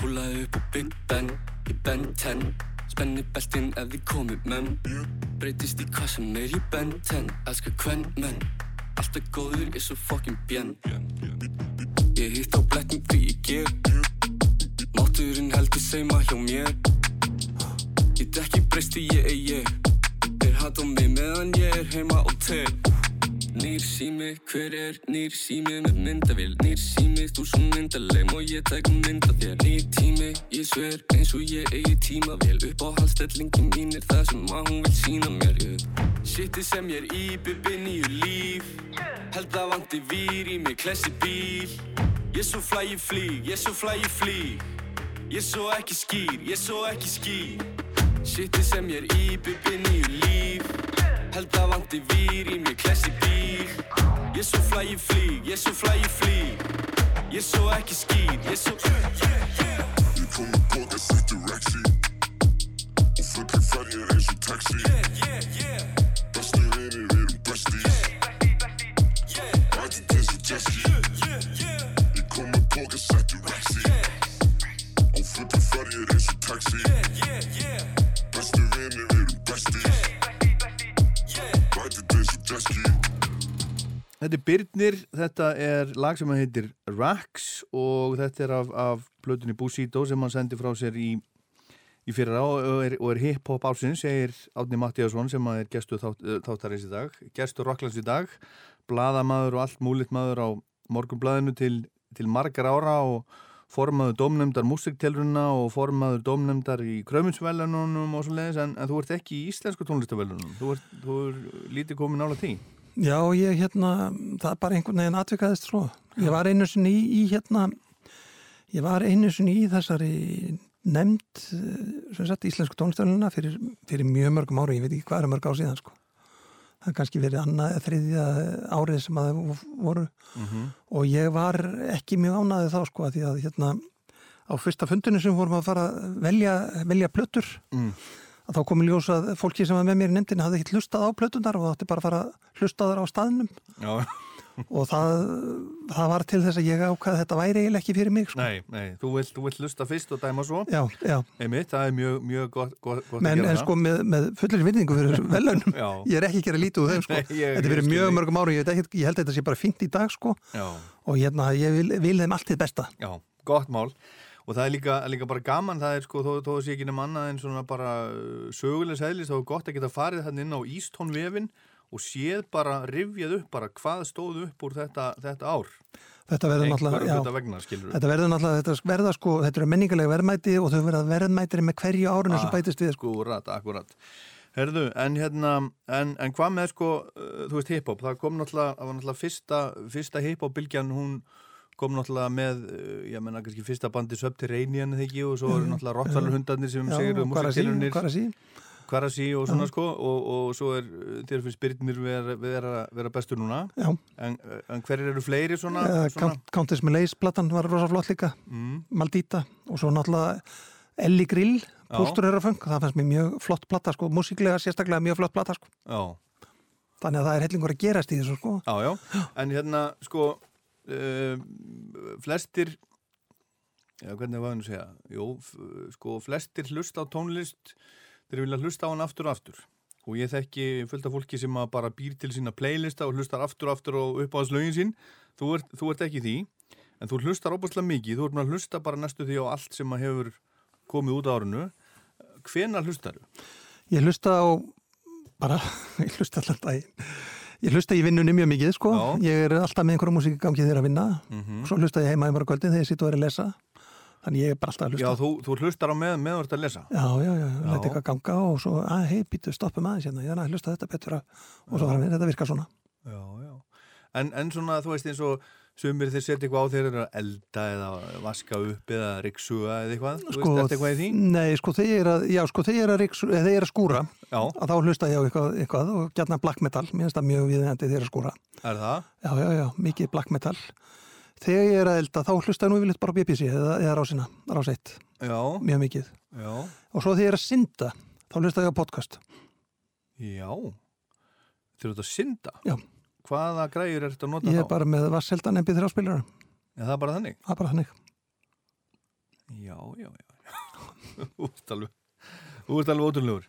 Púlaði upp á Big Ben, í Ben 10 Spenni beltinn ef þið komið menn. Breytist í hvað sem er í Ben 10 Elskar hvern menn Alltaf góður, ég er svo fucking bjenn Ég hitt á blettum því ég ger Mátturinn heldur seima hjá mér. Get ekki breyst því ég er ég. Þeir hata mig meðan ég er heima og tel Nýr sími, hver er nýr sími með myndavél? Nýr sími, þú svo myndaleim og ég tek mynda þér? Nýr tími, ég sver eins og ég eigi tímavél. Upp á halstellingi mín er það sem að hún vil sína mér. Shitið sem ég er í, bibbi nýju líf. Held að vanti vír í mig klessi bíl. Ég svo flæ ég flýg, ég svo flæ ég flýg Ég svo ekki skýr, ég svo ekki skýr Shitið sem ég er í, byrbi nýju líf Held að vanti vír í mér klessi bíl. Ég svo flæ ég flýg, ég svo flæ ég flýg. Ég svo ekki skýr, ég svo Ég kom með boka, settu rexi Og fucking ferðir eins og taxi. Bestu vinir, erum besties. Ætti og Jessie Ég kom með boka, settu rexi Og fucking ferðir eins og taxi Þetta er Byrnir, þetta er lag sem hann heitir Rax og þetta er af, af plötunni Busito sem hann sendi frá sér í, í fyrra og er, er hip-hop ásins, segir Átni Mattíasson sem er gestu þátt, þáttarins í dag, gestu Rocklands í dag, bladamaður og allt múlitt maður á morgunbladinu til, til margar ára og formaður domnefndar músiktelruna og formaður domnefndar í krömminsvelunum og svo leiðis en, en þú ert ekki í íslensku tónlistavelunum, þú ert, þú ert lítið komin ála tí. Já, ég hérna, það er bara einhvern veginn atvikaðist svo. Ég var einu sinni í, í hérna, ég var einu sinni í þessari nefnd, eh, sem sagt, íslensku tónlistöðluna fyrir, fyrir mjög mörgum ári, ég veit ekki hvað er mörg á síðan, sko. Það er kannski verið annað eða þriðja árið sem að það voru og ég var ekki mjög ánaðið þá, sko, að því að hérna á fyrsta fundinu sem vorum að fara að velja, velja plötur Mm. Að þá komið ljós að fólki sem var með mér í nefndinu hafði ekki hlustað á plötunar og það átti bara að fara að hlusta þar á staðnum Já, og það, það var til þess að ég ákvað að þetta væri eiginlega ekki fyrir mig sko. nei, nei, þú vilt, þú vilt lusta fyrst og dæma svo. Já, já, Einmitt, það er mjög, mjög gott, gott, gott Men, að gera en sko með, með fullir vinningu fyrir velunum ég er ekki að gera lítið úr þeim sko. Nei, ég- þetta er fyrir mjög mörgum árum ég, ekkert- ég held að þetta sé bara fínt í dag sko. Já, og hérna ég vil, vil þeim allt þið besta já, gott mál. Og það er líka, líka bara gaman, það er sko, þó, þó sé ekki nefn annað en svona bara uh, söguleg sæðlis, þá er gott að geta farið hann inn á Ístónvefin og séð bara, rifjað upp bara hvað stóð upp úr þetta, þetta ár. þetta verður náttúrulega þetta verður náttúrulega þetta verða sko, þetta eru menningarlega verðmæti og þau verða verðmætiri með hverju sem Ah, bætist við sko. Akkurat, akkurat. Herðu, en hérna, en, en hvað með sko, uh, þú veist hip-hop, það kom náttúrulega, það var náttúrulega fyrsta, fyrsta hip-hop-bylgjan, hún kom náttúrulega með, uh, ég menna kannski fyrsta bandi Subterranean þegar ekki og svo eru náttúrulega Rottvalur hundarnir sem segir sí Kvarasi og svona sko og, og svo er uh, þér finnst Byrnir vera, vera, vera bestur núna. En, uh, en hver eru fleiri svona, svona? Count, Countess Malaise platan var rosa flott líka. Mm, Maldita. Og svo náttúrulega Ellie Grill. Póstur er að feng það fannst mér mjög flott plata sko, músiklega sérstaklega mjög flott plata sko, já, þannig að það er hellingur að gerast í þessu sko. Já, já, en hérna sko uh, flestir já, hvernig var hann að segja? F- sko, flestir hlusta á tónlist þeir vilja hlusta á hann aftur og aftur. Og ég þekki fullt af fólki sem bara býr til sína playlista og hlustar aftur og aftur og upp á hans lögin sín. Þú ert, þú ert ekki því en þú hlustar óbúslega mikið, þú ert með að hlusta bara næstu því á allt sem hefur komið út á árinu. Hvena hlustar þú? Ég hlusta á bara, ég hlusta allan daginn Ég hlusta í vinnunni mjög mikið sko. Já. ég er alltaf með einhverja músík í gangi þegar að vinna. Mm svo hlusta ég heima í mörg kvöldin þegar ég sitt og er að lesa. Þannig ég er bara alltaf að Já, hlusta þú, þú hlustar á með, með þú ert að lesa? Já, já, já, Já. læti eitthvað ganga og svo, að hei, býtu, stoppum aðeins hérna, ég er að hlusta þetta betur og svo fara við, þetta virkar svona. Já, já. En, en svona, þú veist eins og sumir þeir setja eitthvað á þeir að elda eða vaska upp eða riksuga eða eitthvað, þú veist, þetta eitthvað í því? Nei, sko, ég er að, já, sko, ég er að, þegar ég er að skúra, Já, að þá hlusta ég á eitthvað, eitthvað og gætna black metal, mér finnst það mjög ég er að skúra. er það? Já, já, já, mikið black metal. Þegar ég er að elda, þá hlusta ég nú yfirleitt bara BBC eða, eða rásina, rás 1, Já, mjög mikið. já, Og svo þegar ég er að synda, þá hlusta ég á podcast. já. Þeir eru að synda? Já. Hvaða græjur er þetta að nota Ég þá? er bara með vasseldan MP3 áspilara, Er það bara þannig? það er bara þannig. Já, já, já. Þú ert alveg, ótrúlegur.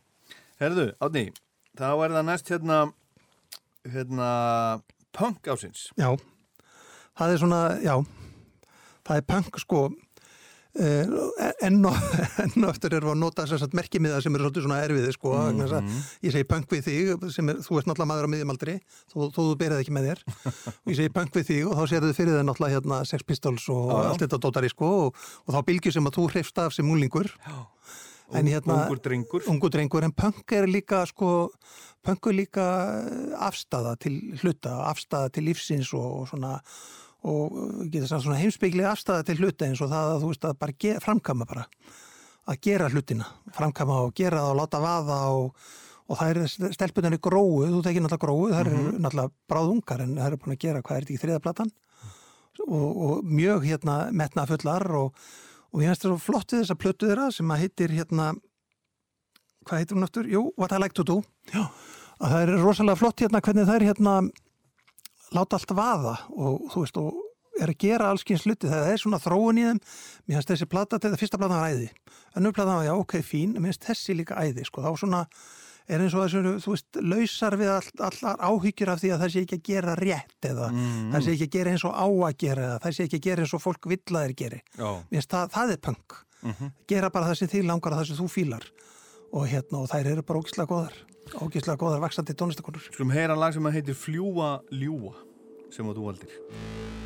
Herðu, Átni, þá er það næst hérna, hérna, punk ásins. Já, það er svona, já, það er punk sko, enn og enn og eftir erum við að nota þess að merkimiða sem eru svolítið svona erfiði sko, mm Mhm. ég segi punk við þig, sem er, þú ert náttúrulega maður á miðjumaldri, þó, þó þú berið ekki með þér, og ég segi punk við þig og þá sér þið fyrir þið náttúrulega hérna Sex Pistols og já. allt þetta dótari sko og, og þá bylgjur sem að þú hreifst af sem múlingur, En hérna- Ungur drengur. ungu drengur, en punk er líka sko, punk er líka eh, afstaða til hluta, afstaða til lífsins og, og svona og getur svona heimsbyggli afstæða til hluta eins og það að þú veist að bara framkama bara að gera hlutina, framkama og gera það og láta vaða og, og það er stelpunni gróu, þú tekir náttúrulega gróu það eru náttúrulega bráðungar en það eru búin að gera hvað er þetta í þriðaplatan og, og mjög hérna metna fullar og, og ég finnst það svo flott við þess að plötu þeirra sem að heitir hérna hvað heitir hún aftur? Jú, What I Like To Do Já. að það er rosalega flott hérna hvernig það er hérna láta allt vaða og þú veist og er að gera allskins hluti. Það er svona þróun í þeim. Mér finnst þessi plata, þetta fyrsta plata var æði. Önnur plata var já ok fín, mér finnst þessi líka æði sko, þá svona er eins og þessu, þú veist, lausar við all, allar áhyggjur af því að það sé ekki að gera rétt eða það sé ekki að gera eins og á að gera eða það sé ekki að gera eins og fólk vill að þeir geri. Já. mér finnst það, það er punk. Gera bara það sem þið langar og það sem þú fílar og hérna, og þær eru bara ógislega góðar. Ógislega góðar vaksandi tónlistakonur Skulum heyra lag sem heitir Fljúa ljúa sem að þú valdir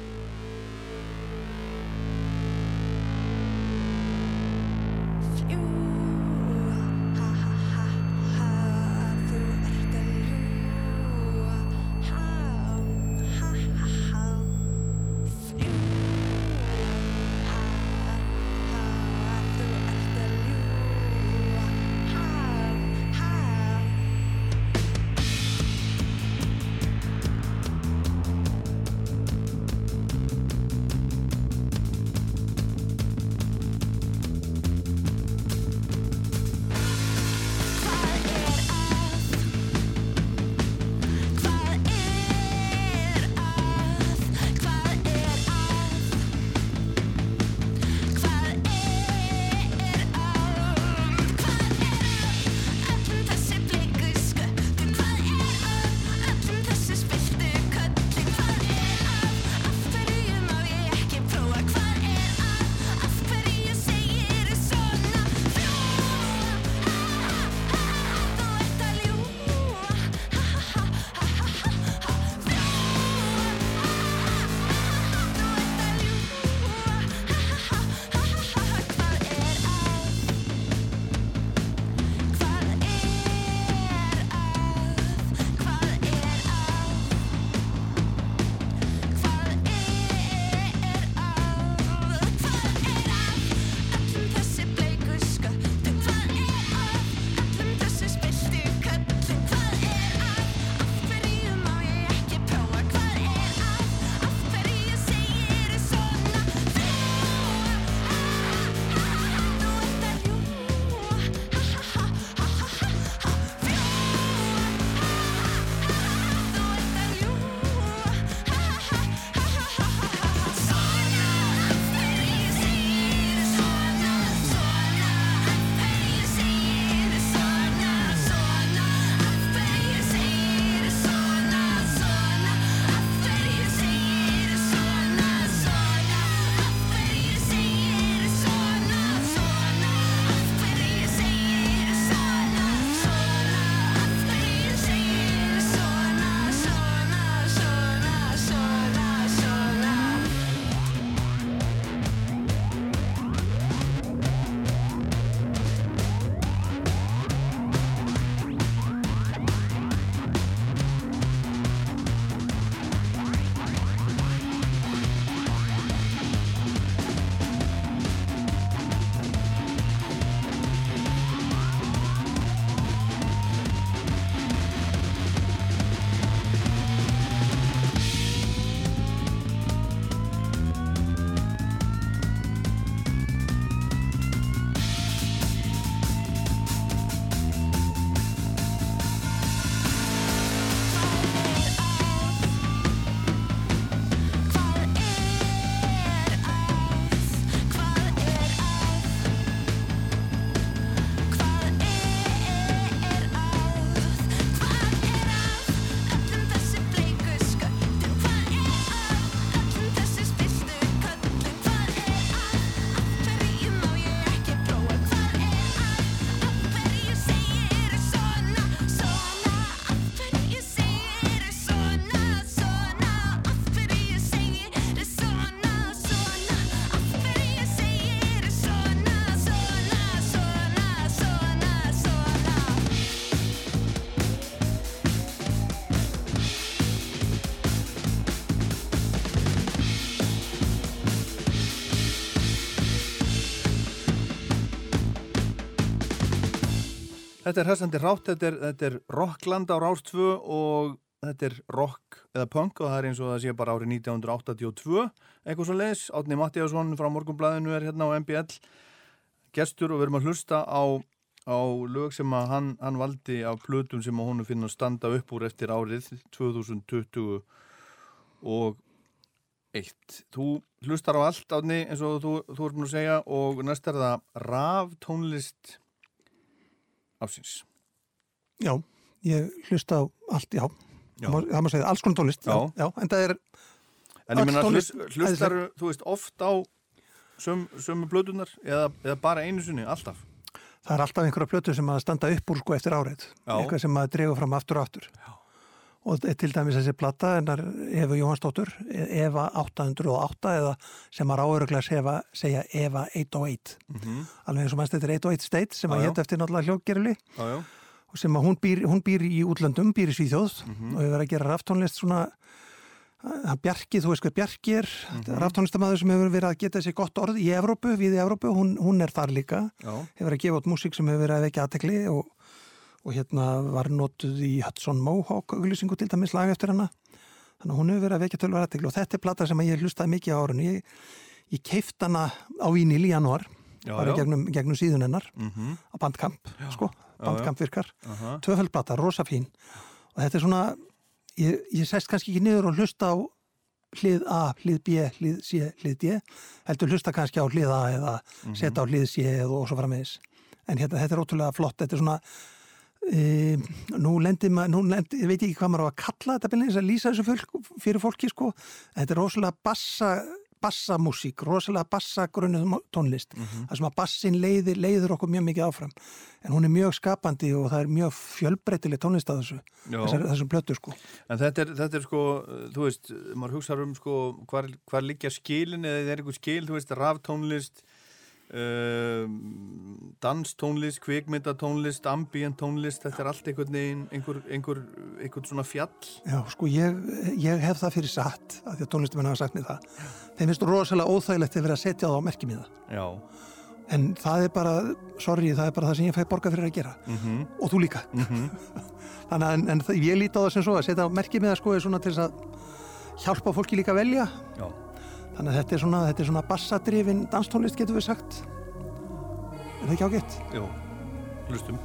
Þetta er hessandi rátt, þetta er, þetta er rockland á Rástvö og þetta er rock eða punk og það er eins og það sé bara árið 1982 eitthvað svo leiðis. Átni Mattíasson frá Morgunblæðinu er hérna á MBL gestur og við erum að hlusta á, á lög sem að hann, hann valdi af plötum sem að honu finna að standa upp úr eftir árið 2020 og eitt. Þú hlustar á allt átni eins og þú, þú er búin að segja og næst er það raf tónlist ásins. Já, ég hlusta á allt, já. Já. Það má- segja, alls konar tónlist. Já. já en það er, En ég tónlist- hlustar þú veist oft á söm, sömu blödunar eða, eða bara einu sinni, alltaf? það er alltaf einhverja plötur sem að standa upp úr sko eftir árið. Já. Eitthvað sem að dregur fram aftur og aftur. Já. Og til dæmis þessi plata hennar Eva Jóhansdóttur, Eva 808 eða sem að ráðuruglega segja, Eva 808. Alveg eins og mannst þetta er 808 State sem að hétt eftir náttúrulega já. og sem að hún býr, hún býr í útlöndum, býr í Svíþjóð Mhm. og hefur verið að gera raftónlist svona hann Bjarki, þú veist hvað Bjarki er mm Mhm. raftónlistamæður sem hefur verið að geta sér gott orð í Evrópu, við í Evrópu, hún, hún er þar líka, Já, hefur verið að gefa út músík sem hefur verið að vekja aðtekli og, og hérna var notuð í Hudson Mohawk auglýsingu til dæmis lag eftir hana. Þannig að hún hefur verið að vekja tölvar aðtekli og þetta er plata sem ég hlustaði mikið á árun ég, ég keift hana á Vínil í janúar já, bara gegnum, gegnum síðun hennar. Mhm. á bandkamp, sko, bandkamp virkar. Aha. tvöföldplata, rosa fín. Og þetta er svona ég, ég sest kannski ekki niður og hlusta á hlið A, hlið B, hlið C, hlið D heldur hlusta kannski á hlið A eða setja á hlið C eða og svo framvegis. En hérna, þetta er ótrúlega flott. Þetta er svona e, nú lendir maður, nú lendir, ég veit ekki hvað maður á að kalla þetta beinlega, að lýsa þessu fölk, fyrir fólki sko, þetta er rosalega bassa bassamúsík, rosalega bassagrunnuð tónlist, það sem að bassin leiðir, leiður okkur mjög mikið áfram. En hún er mjög skapandi og það er mjög fjölbreytileg tónlist að þessu þessar, þessum plötu sko. En þetta er, þetta er sko, þú veist, maður hugsa um sko, hvar, hvar liggja skilin eða er einhver skil, þú veist, raftónlist, uh, danstónlist, kvikmyndatónlist, ambient tónlist, þetta er allt einhvern veginn, einhver, einhver, einhver svona fjall. Já, sko, ég, ég hef það fyrir satt að því að tónlistumenn hafa sagt mér það. Þeim finnst rosalega óþægilegt að vera að setja það á merkimiða Já. en það er bara, sorry, það er bara það sem ég fæ borga fyrir að gera. Mm og þú líka. Þannig að en, en það- ég líti á það sem svo að setja á merkimiða sko er svona til þess að hjálpa fólki líka að velja. Já. Þannig að þetta er svona, svona bassadrifin danstónlist getur við sagt er það ekki ágætt? Jú, hlustum.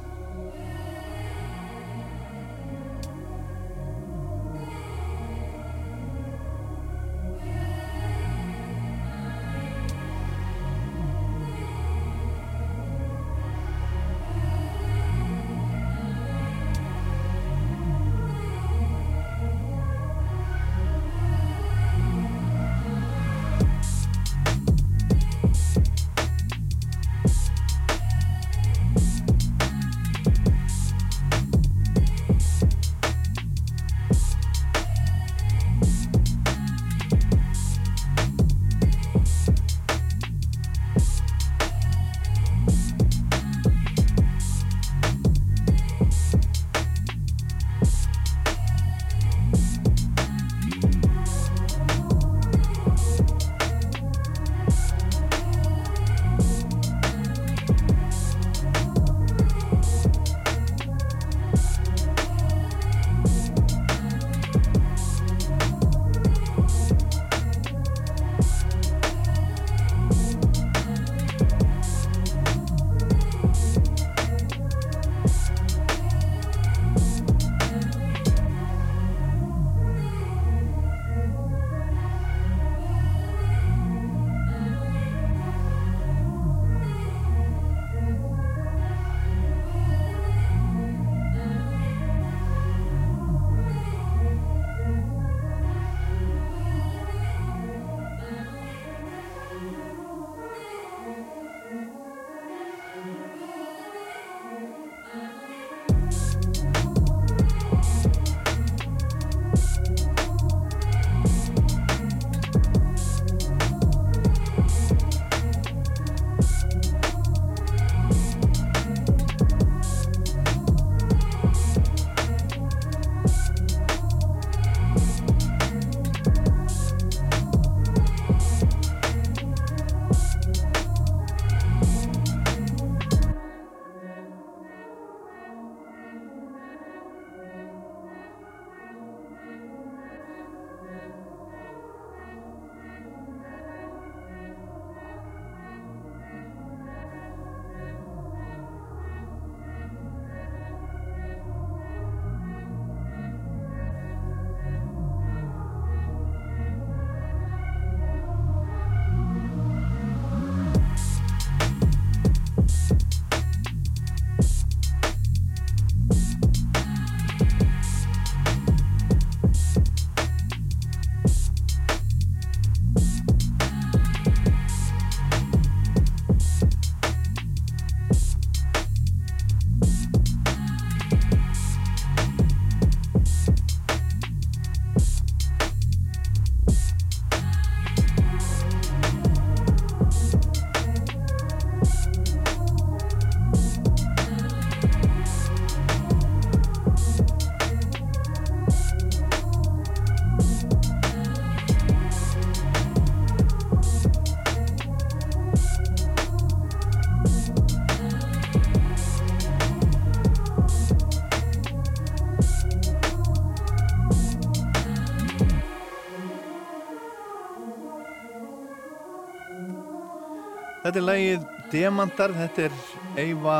Þetta er lagið Demantar, þetta er Eva,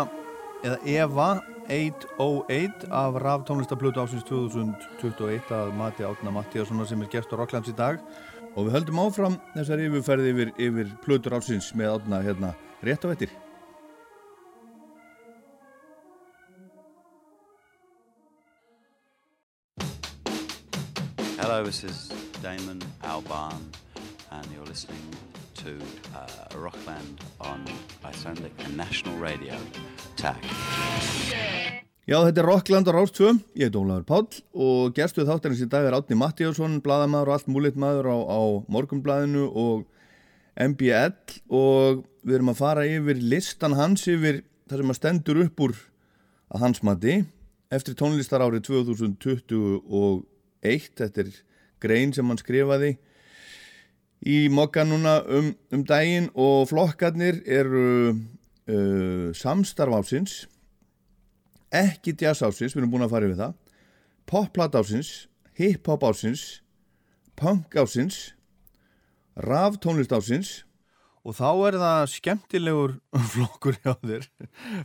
eða Eva 808 af raf tónlistablötu ásins 2021 að Mati Átna Mattíassonar sem er gert á Rocklands í dag og við höldum áfram þessar yfirferði yfir, yfir plötur ásins með Átna hérna rétt á ettir. Hello, this is Damon Albarn, and you're listening to uh, Rockland on Icelandic and National Radio. Tack. Já, þetta er Rockland á Rás 2, ég heit Ólafur Páll og gerstuð þáttarins í dag er Átni Mattíasson, bladamaður og allt múlitt maður á, á Morgunbladinu og MBL og við erum að fara yfir listan hans yfir það sem að stendur upp úr að hans mati eftir tónlistar árið 2021, þetta er grein sem hann skrifaði í mokka núna um, um daginn og flokkarnir eru uh, samstarf ásins ekki jazz ásins, við erum búin að fara yfir það popplat ásins hip-hop ásins og þá er það skemmtilegur flokkur hjá þér.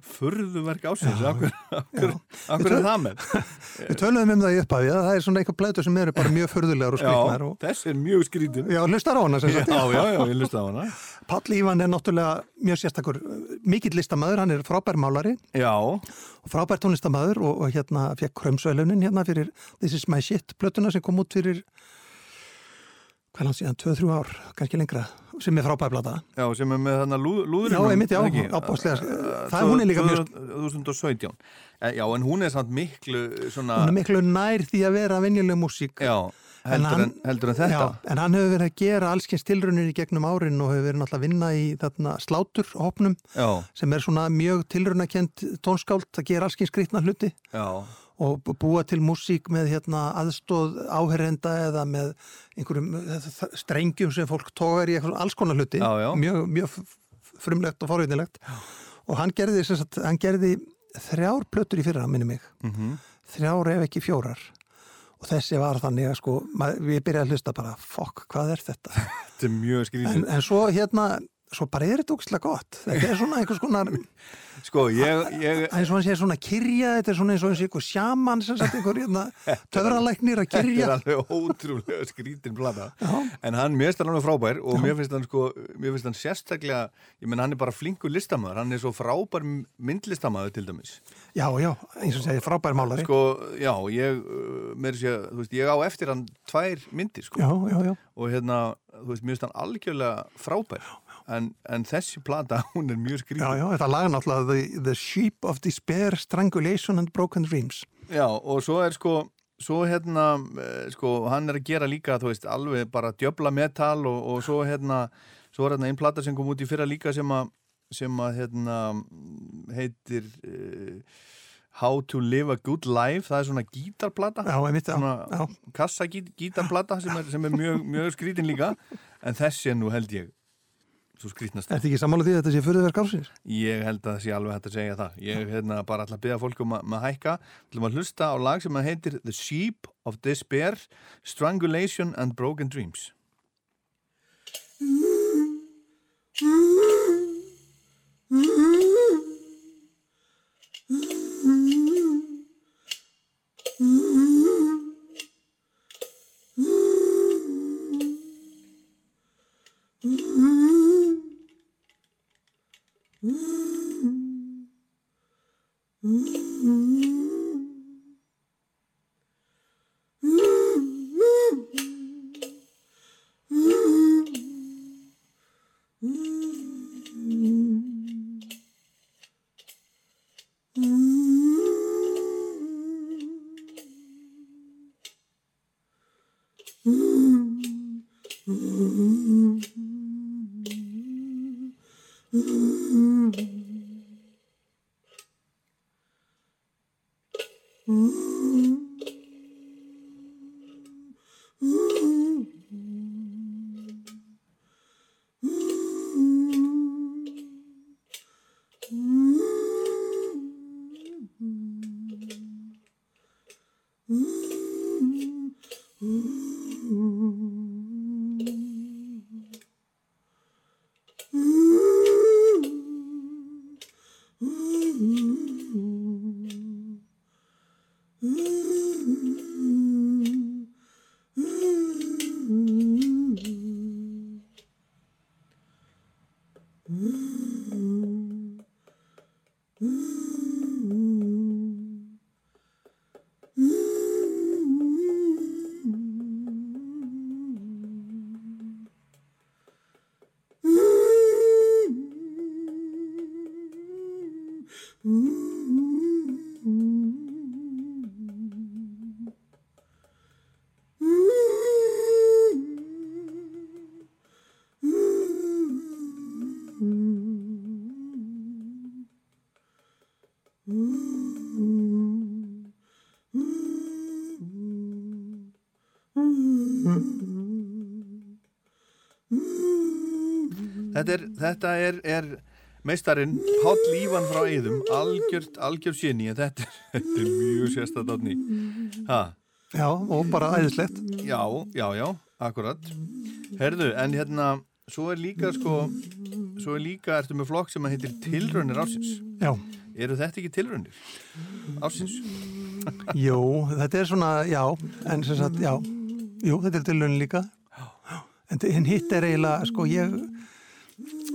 Furðuverk ásins akkur, akkur, akkur er það með? Við töluðum um það í upphafi að það er svona eitthvað plætur sem eru bara mjög förðulegar og skrýtnar já, og þess er mjög skrítin Já, hlustar á hana já, já, já, ég lusta á hana. Páll Ívan er náttúrulega mjög sérstakur mikill listamæður, hann er frábær málari. Já, frábær tónlistamæður og, og hérna fekk krömsölunin hérna fyrir This is my shit plötuna sem kom út fyrir hvað langt síðan, 2-3 ár, kannski lengra sem er frábær plata. Já, sem er með þarna lúð, lúðurinn Já, einmitt, já, ábúðslega það hún er líka mjög, 2017 Eh, já, en hún er samt miklu svona hún er miklu nær því að vera venjuleg músík. Já, heldur, hann- en, heldur en þetta. Já, en hann hefur verið að gera allskyns tilraunir í gegnum árin og hefur verið náttúrulega að vinna í þarna slátur hópnum já, sem er svona mjög tilraunakent tónskáld að gera allskyns skrýtna hluti. Já, og búa til músík með hérna aðstóð áherenda eða með einhverjum eh, strengjum sem fólk tógar í alls konar hluti. Já, já. mjög, mjög frumlegt og forvitinlegt og hann gerði, sagt, hann gerði þrjár plötur í fyrra, minni mig. Mhm. Þrjár ef ekki fjórar. Og þessi var þannig að sko við byrjaði að hlusta bara, fokk, hvað er þetta? Þetta er mjög en, skrítið. en svo hérna svo bara er þetta ógæslega gott þetta er svona einhvers konar Sko, ég, ég, eins og hann sé svona kyrja þetta er svona eins og eins og einhver sjaman sem sagt einhver hérna, töfralæknir að þetta er kyrja alveg ótrúlega skrítin. Já. En hann, mér finnst hann alveg frábær og mér finnst hann sko, mér finnst hann sérstaklega, ég menn hann er bara flinkur listamæður, hann er svo frábær myndlistamæður til dæmis. já, já, eins og segir frábær málari Sko, já, ég, uh, mér sé, þú veist, ég á eftir hann tvær myndir, sko. já, já, já, Og hérna, þú veist, mér finnst hann algjörlega frábær. En, en þessi plata, hún er mjög skrítin. já, já, þetta lag er náttúrulega the, the Sheep of Despair, Strangulation and Broken Dreams. Já, og svo er sko svo hérna, eh, sko, hann er að gera líka, þú veist, alveg bara djöbla metal og, og svo hérna svo er hérna einn plata sem kom út í fyrra líka sem að sem að hérna heitir uh, How to live a good life. Það er svona gítarplata. Já, einmitt, já, svona já, kassa gítarplata sem er, sem er mjög, mjög skrítin líka. En þessi er nú held ég Þú skrýtnast það. Er þetta ekki samála því að þetta sé fyrðverk ársins? Ég held að það sé alveg hægt að segja það. Ég hef hérna bara alltaf beðað fólk um að um hækka. Þú ætlum að hlusta á lag sem að heitir The Sheep of Despair, Strangulation and Broken Dreams. Mm -hmm. Mm -hmm. Mm -hmm. Þetta er, þetta er, er meistarinn Páll Ívan frá Eidum algjört, algjört séni en þetta er, mjög sérstæðatni ha, Já, og bara æðislegt. já, já, já, akkurat. Herðu, en hérna svo er líka sko svo er líka, ertu með flokk sem að heitir Tilraunir ársins? Já, eru þetta ekki tilraunir ársins? jú, þetta er svona, já, en sem sagt, já, jú, þetta er tilhörun líka. En hitt er eiginlega, sko, ég,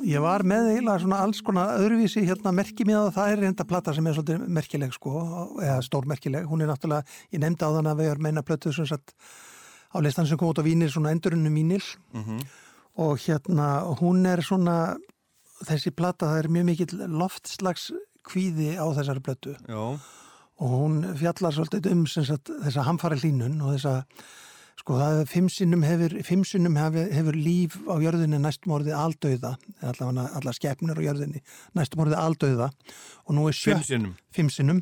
ég var með eiginlega svona alls konar öðruvísi hérna merki mér að það. Er reynda plata sem er svolítið merkileg, sko, eða stórmerkileg. Hún er náttúrulega, ég nefndi á þann að við erum meina plötuð sem sagt á listan sem kom út á vínil, svona endurunum vínil. Og hérna, hún er svona, þessi plata, það er mjög mikill loftslags kvíði á þessari plötu. Já, og hún fjallar svolítið um sem sagt, þessa hamfara hlínun og þessa sko það er fimm sinnum hefur, fimm sinnum hefur, hefur líf á jörðinni næstum orðið aldauða allar skepnur á jörðinni næstum orðið aldauða. Og nú er fimm sjött sinnum? Fimm sinnum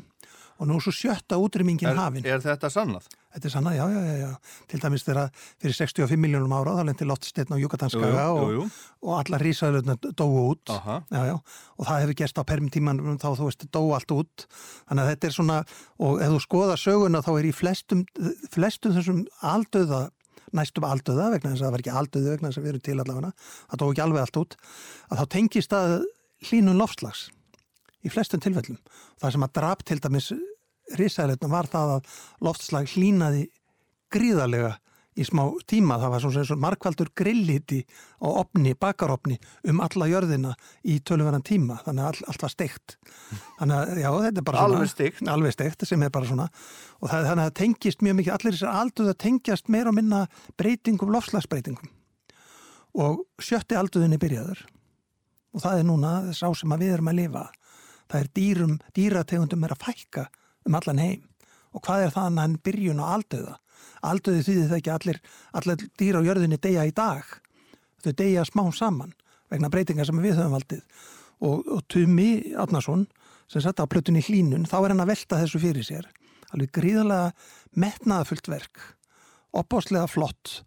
og nú svo sjötta útrýmingin er, hafin. er þetta sannað? þetta er sannað, já, já, já, já. Til dæmis þegar fyrir 65 miljónum ára þá lendi loftsteinn á Jú, jú, Jukatanskaga jú, og, og allar rísaðlutna dóu út. Já, já, og það hefur gerst á perm tíman þá þú veist, dó allt út. Þannig að þetta er svona, og ef þú skoða söguna þá er í flestum, flestum þessum aldauða, næstum aldauða vegna þess að það var ekki aldauði vegna þess að við erum til allavega, það dó ekki alveg allt út að þá tengist að hlínun loftslags í flestum tilfellum. Það sem að drap til dæmis risaðleitna var það að loftslag hlínaði gríðarlega í smá tíma, það var svona eins og markvaldur grillhiti á opni, bakaropni um alla jörðina í töluverðan tíma, þannig að all, allt var steikt. Þannig að, já, þetta er bara svona Alveg steikt. alveg steikt, sem er bara svona. Og það, þannig að það tengist mjög mikið, allir þessar alduð að tengjast meira og minna breytingum, lofslagsbreytingum og sjötti alduðin er byrjaður. Og það er núna sá sem að við erum að lifa. Það er dýrum, dýrategundum er að fækka um allan heim. Og hvað er það en byrjun á aldauða? Aldauði því það ekki allir, allir dýra á jörðinni deyja í dag. Þau deyja smá saman vegna breytingar sem við höfum valdið. Og, og Tumi Átnason sem satt á plötunni hlínun þá er hann að velta þessu fyrir sér. Alveg gríðarlega metnaðafullt verk opbáslega flott.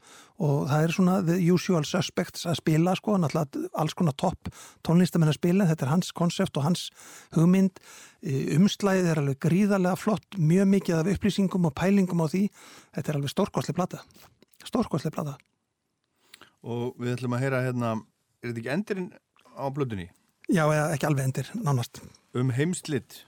Og það er svona the usual suspects að spila sko, náttúrulega alls konar topp tónlistamenn að spila, þetta er hans konsept og hans hugmynd, umslæðið er alveg gríðarlega flott, mjög mikið af upplýsingum og pælingum á því. Þetta er alveg stórkostlega plata. Stórkostlega plata. Og við ætlum að heyra hérna er þetta ekki endurinn á blöðunni? Já, ekki alveg endir, nánast. Um heimslit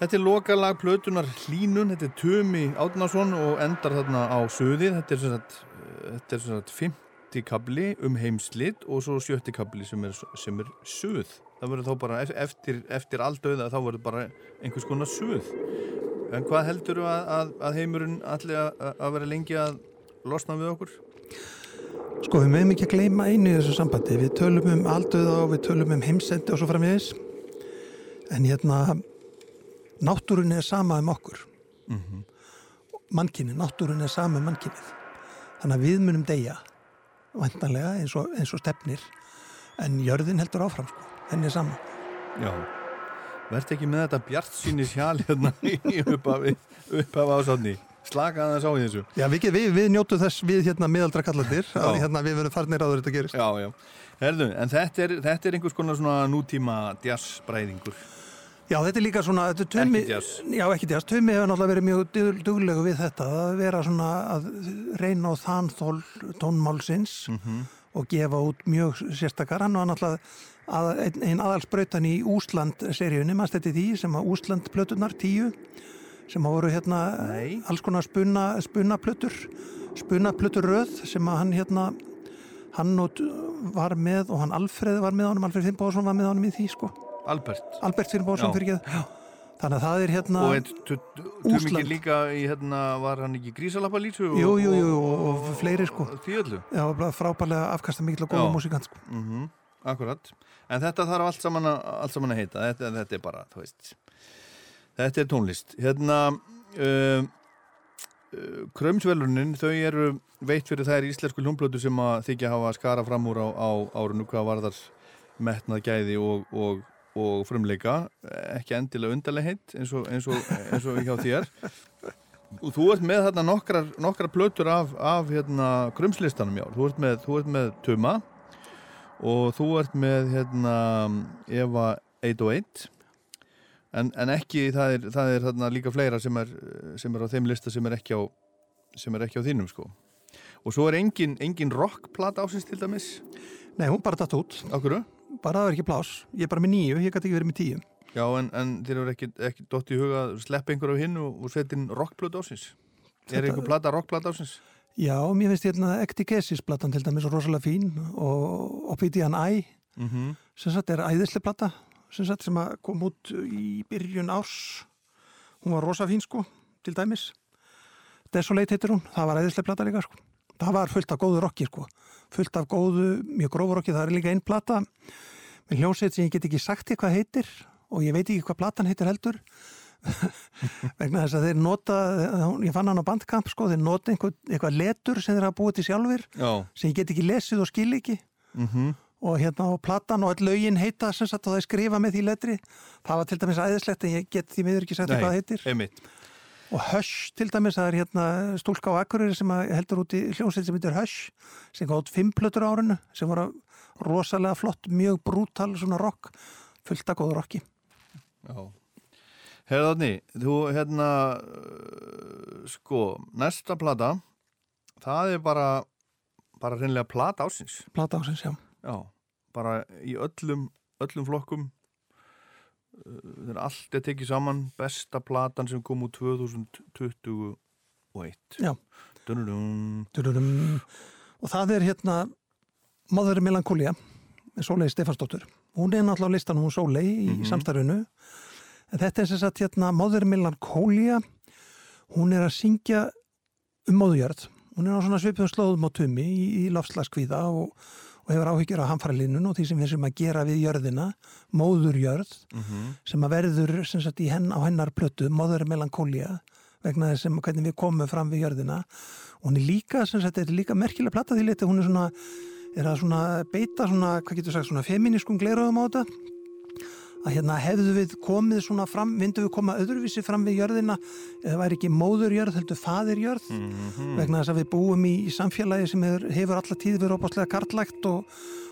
Þetta er lokalag plötunar Hlínun, þetta er Tumi Átnason og endar þarna á söðið. Þetta er sagt, þetta er sagt 50 kabli um heimslit og svo 70 kabli sem er, sem er söð. Það verður þá bara ef- eftir, eftir aldauða þá verður bara einhvers konar söð. En hvað heldur að, að, að heimurinn allir að, að vera lengi að losna við okkur? Sko, við meðum ekki að gleyma einu í þessu sambandi. Við tölum um aldauða og við tölum um heimsendi og svo framvegis. En hérna, náttúrun er sama um okkur. Mm Mannkinni, náttúrun er sama um mannkinnið. Þannig að við munum deyja, vantanlega, eins og, eins og stefnir. En jörðin heldur áfram, sko. Henni er sama. Já. Verð ekki með þetta bjart síni sjál hérna upphafi, upphafi ásáðni. Slaka aðeins á í þessu. Já, við, við, við njótu þess við hérna miðaldra kallandir Já. að hérna, við verðum farnir áður þetta gerist. Já, já. Herðu, en þetta er, þetta er einhvers konar svona nútíma jazzbræðingur. Já, þetta er líka svona, þetta er jazz. Já, ekki jazz. Tumi hefur náttúrulega verið mjög dug- duglegu við þetta, að vera svona að reyna á þanþól tónmálsins og gefa út mjög sérstakar. Hann var náttúrulega að, ein, ein aðalsbrautan í Úsland-seríunni, maður stætti því, sem að Úsland-plötunar, tíu, sem að voru hérna Nei. alls konar spunna, spunnaplötur, spunnaplötur röð sem að hann hérna, hann var með og hann Alfreð var með honum, Alfreð Finnbóðsson var með honum í því, sko. Albert. Albert Finnbóðsson Já. fyrir ekki þannig að það er hérna Og Úsland. líka í hérna, var hann ekki grísalapalísu? jú, jú, jú, og, og fleiri sko já, bara frábærlega afkasta mikil og góða sko. Mm Akkurat. En þetta þarf allt saman að, allt saman að heita. Þetta, þetta er bara, þetta er tónlist. Hérna, uh, uh, Krömsvelunin, þau eru veitt fyrir þær íslensku hljómblötu sem að þykja hafa skara fram úr á, á árunu hvað varðar metnað gæði og, og, og frumleika. Ekki endilega undarlega heitt eins og, eins og, eins og hjá þér. Og þú ert með þarna nokkrar, nokkrar plötur af, af hérna, krumslistanum já. Þú ert með, þú ert með Tuma og þú ert með hérna Eva 801 en, en ekki, það er, það er þarna líka fleira sem er, sem er á þeim lista sem er ekki á, sem er ekki á þínum sko og svo er engin, engin rockplata ásins til dæmis Nei, hún bara datt út, Akkur? Bara það er ekki plás ég er bara með nýju, ég gæti ekki verið með tíu. Já, en, en þér eru ekki, ekki dott í huga að sleppa einhver af hinn og, og setja inn rockplata ásins Er einhver plata rockplata ásins? Já, mér finnst hérna Ectigesis platan til dæmis rosalega fín og Obsidian Eye Mm sem sagt er æðislega plata sem sagt sem að kom út í byrjun árs. Hún var rosa fín sko, til dæmis. Desolate heitir hún, það var æðislega plata líka sko. Það var fullt af góðu rocki sko. Fullt af góðu, mjög grófu rocki það er líka einn plata hljómsveit sem ég get ekki sagt þér hvað heitir og ég veit ekki hvað platan heitir heldur. Vegna þess að þeir nota ég fann hann á bandkamp sko, þeir nota einhver, eitthvað letur sem þeir hafa búið til sjálfur Já. sem ég get ekki lesið og skil ekki. Mm og hérna á platan og all lögin heita sem sagt og það er skrifa með því letri. Það var til dæmis æðislegt en ég get því miður ekki sagt hvað heitir. einmitt og Hush til dæmis, það er hérna stúlka á Akureyri sem heldur út í hljómsveit sem heitir Hush sem gátt fimm plötur á árinu sem voru rosalega flott, mjög brútal svona rock, fullt að góðu rocki. Já. Herðarni, þú hérna uh, sko, næsta plata það er bara bara reynlega plata ásins plata ásins, já. Já, bara í öllum öllum flokkum þegar allt er tekið saman besta platan sem kom úr 2021 Já. Dun-dun-dun. Dururum. og það er hérna Mother Melancholia með Sólei Stefansdóttur hún er náttúrulega á listan hún Sólei í Mhm. samstarfinu en þetta er sem sagt hérna Mother Melancholia hún er að syngja um móðujörð hún er á svona svipum slóðum á tumi í, í lofslagskvíða og, og hefur áhyggjur á hamfæralinnun og því sem við sem að gera við jörðina móðurjörð Mhm. sem að verður sem sagt, henn, á hennar plötu Mother Melancholia vegna þess sem hvernig við komum fram við jörðina og hún er líka, sem sagt, er líka merkilega platta því liti, hún er svona er að svona beita svona, hvað getur sagt, svona feminískum gleröðum á þetta að hérna hefðu við komið svona fram, vindu við koma öðruvísi fram við jörðina? Eða væri ekki móðurjörð, heldur faðirjörð Mhm. vegna þess að við búum í, í samfélagi sem hefur, hefur alla tíð verið óbáslega karlægt og,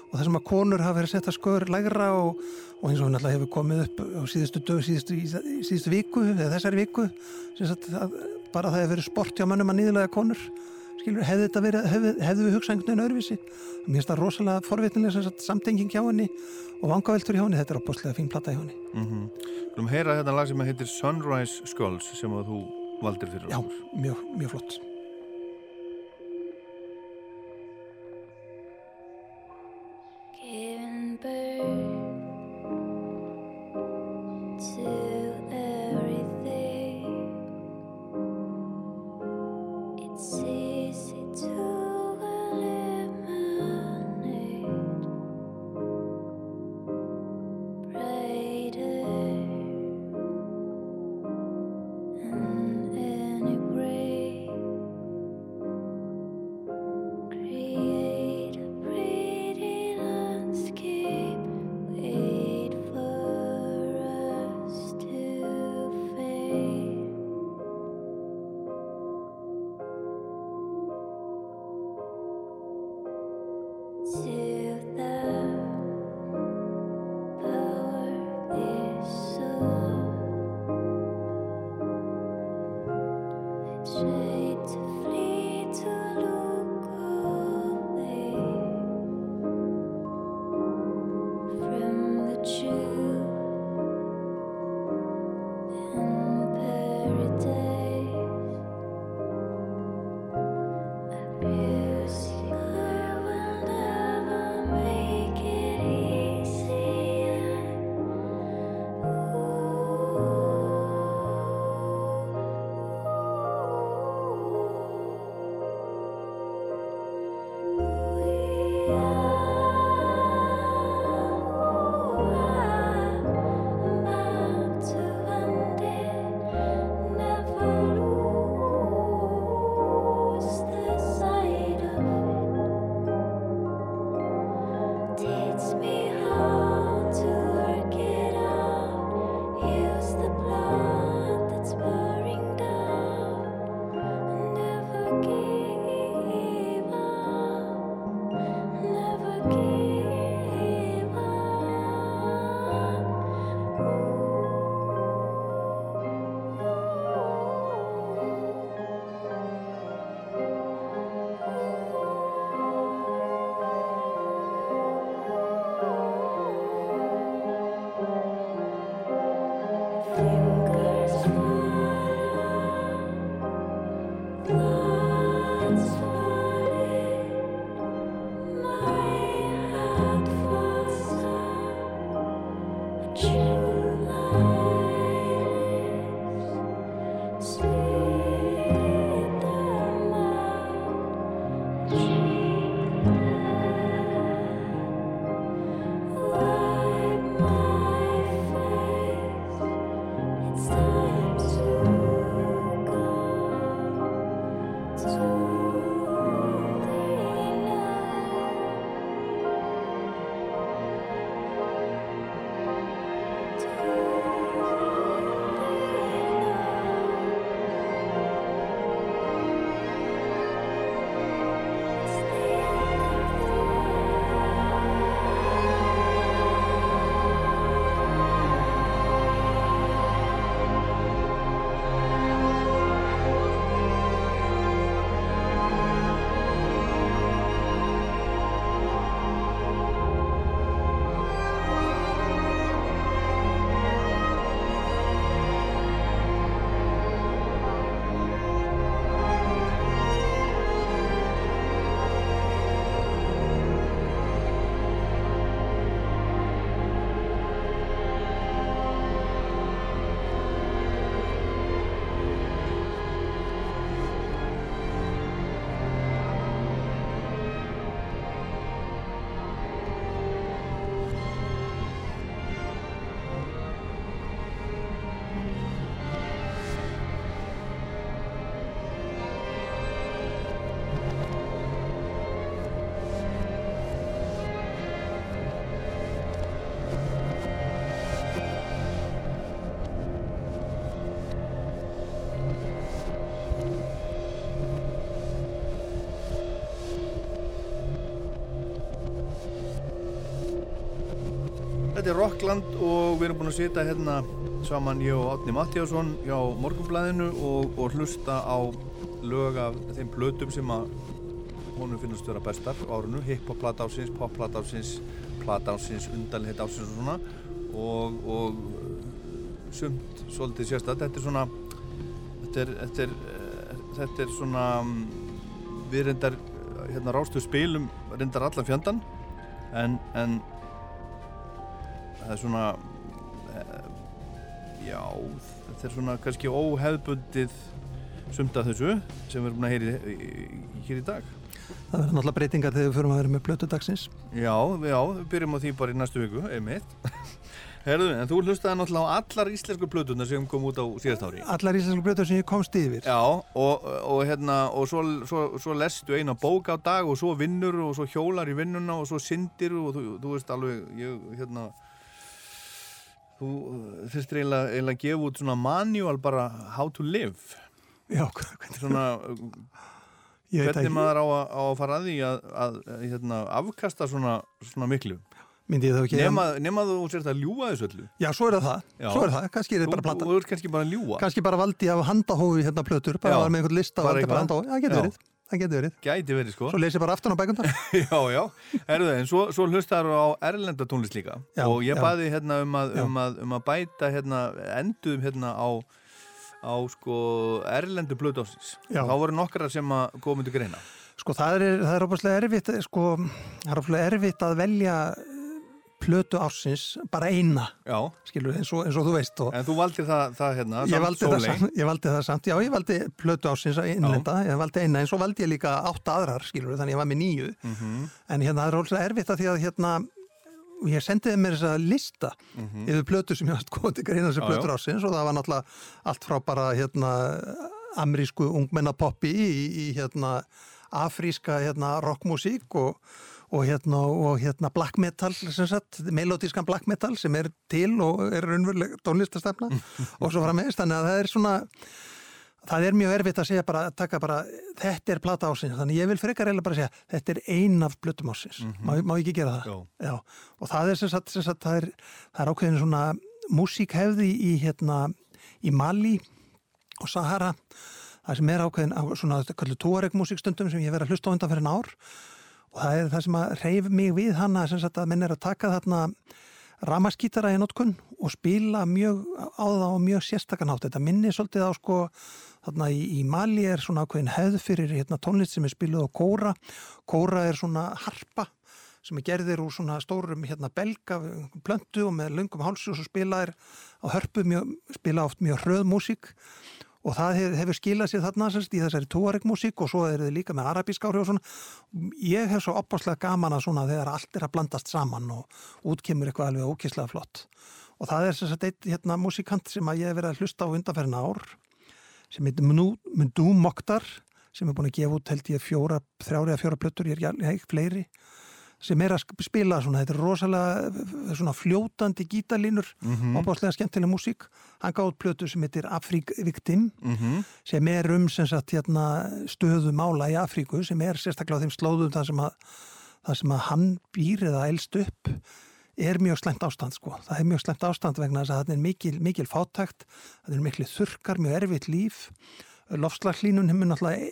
og þessum að konur hafa verið að setja sköður lægra og, og eins og alltaf hefur komið upp á síðustu dög, síðustu, síðustu viku eða þessari viku að, bara það hefur verið sport hjá mönnum að nýðulega konur skilur, hefði þetta verið, hefði, hefði við hugsað einhvern veginn öðruvísi mér finnst það rosalega forvitnilega sem sagt, samtenging hjá henni og vangaveltur hjá henni, þetta er óbáslega fín plata hjá henni Mhm. Skulum heyra hérna lag sem heitir Sunrise Skulls sem að þú valdir fyrir Já, okkur. mjög, mjög flott Þetta er Rockland og við erum búin að sita hérna saman ég og Átni Mattíasson hjá Morgunblæðinu og, og hlusta á lög af þeim blötum sem að honum finnast vera bestar á árinu. Hip-hop plata ásins, pop plata ásins plata ásins, undanleitt ásins og svona. Og, og uh, sumt svolítið sérstætt þetta er svona þetta er, þetta er, eh, þetta er svona mm, við reyndar hérna rástu spilum reyndar allan fjandan en, en það er svona eh, já, þetta er svona kannski óhefbundið sumt af þessu sem við erum búin að heyri hér í dag Það verður náttúrulega breytingar þegar við förum að vera með blötu dagsins. Já, já, við byrjum á því bara í næstu viku, einmitt Herðu, en þú hlustaði náttúrulega á allar íslensku plötunar sem kom út á síðast ári Allar íslensku blötu sem ég komst yfir. Já, og, og hérna og svo, svo, svo lestu eina bók á dag og svo vinnur og svo hjólar í vinnuna og svo syndir og þú, þú veist alveg ég, hérna þú þurftir eiginlega, eiginlega að gefa út svona manual bara how to live. Já, hvernig, svona veit hvernig maður á að, á að fara að því að, að, að hérna, afkasta svona, svona miklu? Myndi ég þá ekki... nema, nema þú sért að ljúga þessu öllu. Já, svo er það. Það, Já. svo er það, kannski er þú, þetta bara plata. þú ert kannski bara að ljúga. Kannski bara valdi af handahófi hérna plötur, bara var með einhvern lista og Bara valdi bara handahófi. Það getur verið, það getur verið. gæti verið sko. Svo lesi ég bara aftan á bækundar. já, já, erðu það, en svo, svo hlustaður á erlenda tónlist líka. Já, og ég baði hérna um að, um að, um að bæta hérna, endum hérna á á sko erlendu blöð ásins Já. þá voru nokkra sem að komu til greina. Sko það er, það er óbúslega erfitt, sko, það er óbúslega erfitt að velja eh, plötu ársins bara eina, já, skilur, eins og, eins og þú veist og en þú valdir það, það hérna ég valdi, það samt, ég valdi það samt, já ég valdi plötu ársins að innlenda, ég valdi eina en svo valdi ég líka átta aðrar, skilur, þannig ég var með nýju Mhm. en hérna það er óbúslega erfitt að því að hérna ég sendiði mér þessa lista yfir plötu sem ég komið til greina sem. Já, plötur já. ársins og það var náttúrulega allt frá bara hérna amerísku ungmennapoppi í, í hérna afríska hérna rockmusík og, og hérna og hérna black metal sem sagt, melodískan black metal sem er til og er raunveruleg tónlistastefna og svo frammeðist, þannig að það er svona það er mjög erfitt að segja bara, taka bara, þetta er plata ásins, þannig ég vil frekar eiginlega bara segja, þetta er ein af plötum ásins, má, má ég ekki gera það? Já. og það er sem sagt, sem sagt það, er, er ákveðin svona músíkhefði í hérna, í Mali og Sahara. Það sem er ákveðin á svona kallu tóareg músíkstundum sem ég verið að hlusta á undan fyrir en ár og það er það sem að reyf mig við hana sem sagt að menn er að taka þarna ramaskítara í notkun og spila mjög á það og mjög sérstakanhátt. Þetta minni svolítið á sko þarna í, í Mali er svona ákveðin hefð fyrir hérna, tónlist sem er spiluð á kóra. Kóra er svona harpa sem er gerðir úr svona stórum hérna belga plöntu og með löngum hálsu og svo spila er á hörpu mjög, spila oft mjög hröð músík og það hef, hefur skilað sér þarna semst, í þessari túaregmúsík og svo eru þið líka með arabíska áhrif og svona. Ég hef svo opáslega gaman að svona þegar allt er að blandast saman og útkemur eitthvað alveg ókíslega flott. Og það er sagt eitt hérna músíkant sem að ég hef verið að hlusta á undanferðina ár sem heitir Mundú Mokhtar sem er búin að gefa út held ég fjóra, þrjári eða fjóra plötur, ég er ekki fleiri sem er að spila svona, þetta er rosalega svona fljótandi gítalínur Mhm. og opáslega skemmtileg músík hann gáð plötu sem heitir Afrík Victim Mhm. sem er um sem sagt hérna stöðu mála í Afríku sem er sérstaklega á þeim slóðum þar sem að, þar sem að hann býr eða elst upp er mjög slæmt ástand sko. Það er mjög slæmt ástand vegna þess að það er mikil, mikil fátækt, það er mikil þurkar, mjög erfitt líf, lofslaglínun hefur náttúrulega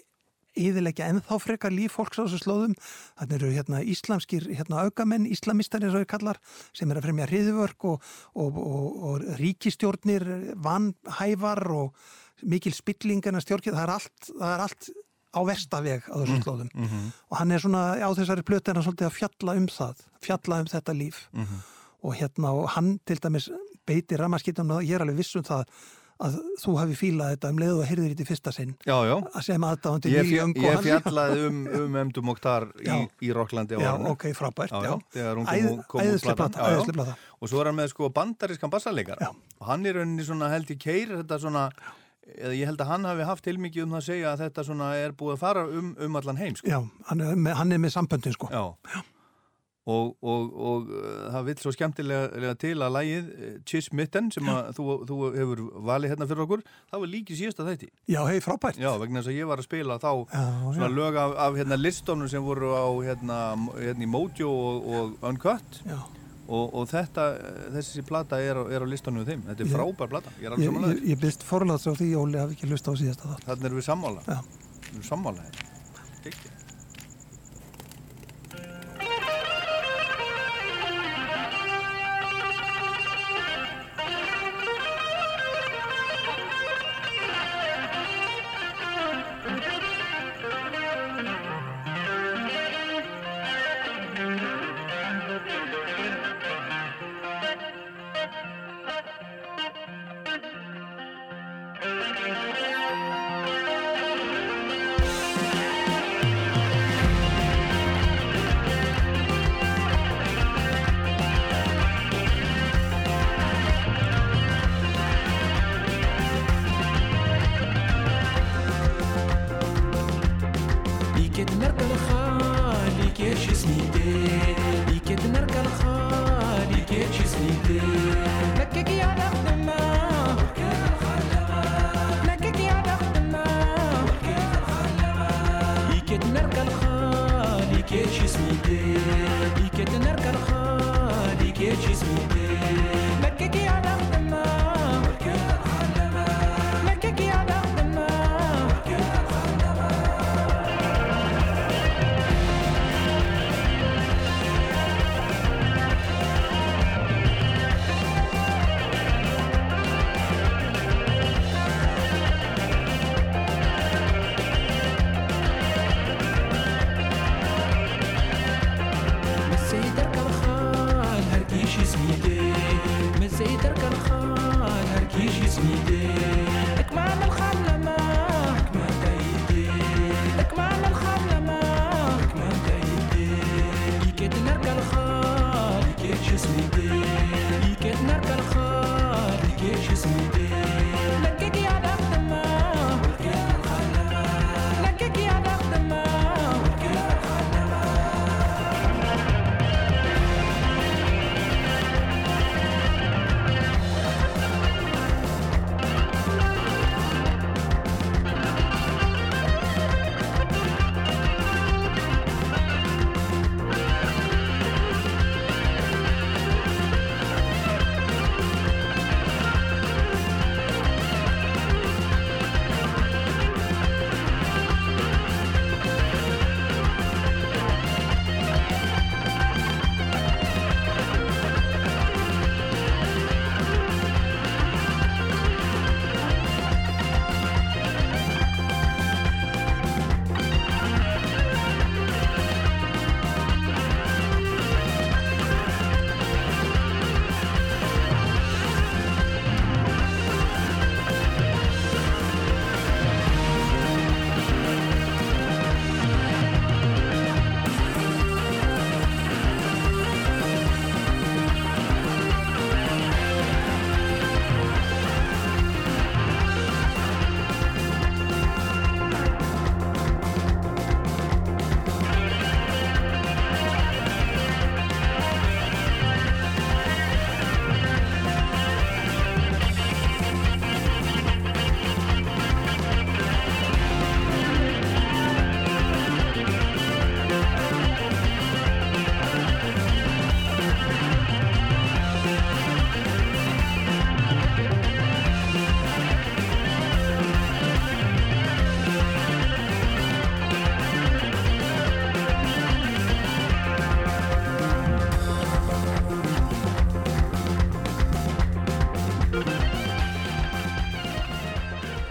yðilegja ennþá frekar líf fólks á þessu slóðum. Þannig eru hérna íslamskir hérna augamenn, íslamistar eins og við kallar, sem er að fremja hriðvörk og, og, og, og ríkistjórnir vanhævar og mikil spilling en að stjórnir, það er allt, það er allt á verstaveg á þessum slóðum. Og hann er svona á þessari plötu er hann svolítið að fjalla um það, fjalla um þetta líf. Og hérna, og hann til dæmis beiti ramaskýtum og ég er alveg viss um það að þú hafi fílað þetta um leiðu og heyrðir þetta í fyrsta sinn Já, já. að sem aðdáðandi Ég, ég hann- fjallaði um, um Emdu Mokhtar í, í Rocklandi á árinu. ok, frábært, já, já. já, þegar hún Æð- kom, kom út æðisleg platan. plata, Já, já. æðisleg plata. og svo er hann með sko bandarískan bassarleikara og hann er rauninni svona held í keir þetta svona, eða ég held að hann hafi haft heilmikið um það að segja að þetta svona er búið að fara um, um allan heim sko. Já, hann er með, hann með samböndin sko. Já. Og, og, og uh, það vil svo skemmtilega til að lægið uh, Chiss Mitten sem að þú, þú hefur valið hérna fyrir okkur, það var líki síðasta þætti. Já, hei, frábært. Já, vegna þess að ég var að spila þá Já, svona já. lög af, af hérna, listónum sem voru á hérna, hérna í Mojo og, og Uncut Já. og, og þetta, þessi plata er, á- er á listónum við þeim. Þetta er Ég- frábær plata, ég er Ég, alveg ég, sammálaður. ég byrst forláts á því Óli hafi ekki hlust á síðasta það. Þannig erum við sammála. Já. Við erum sammála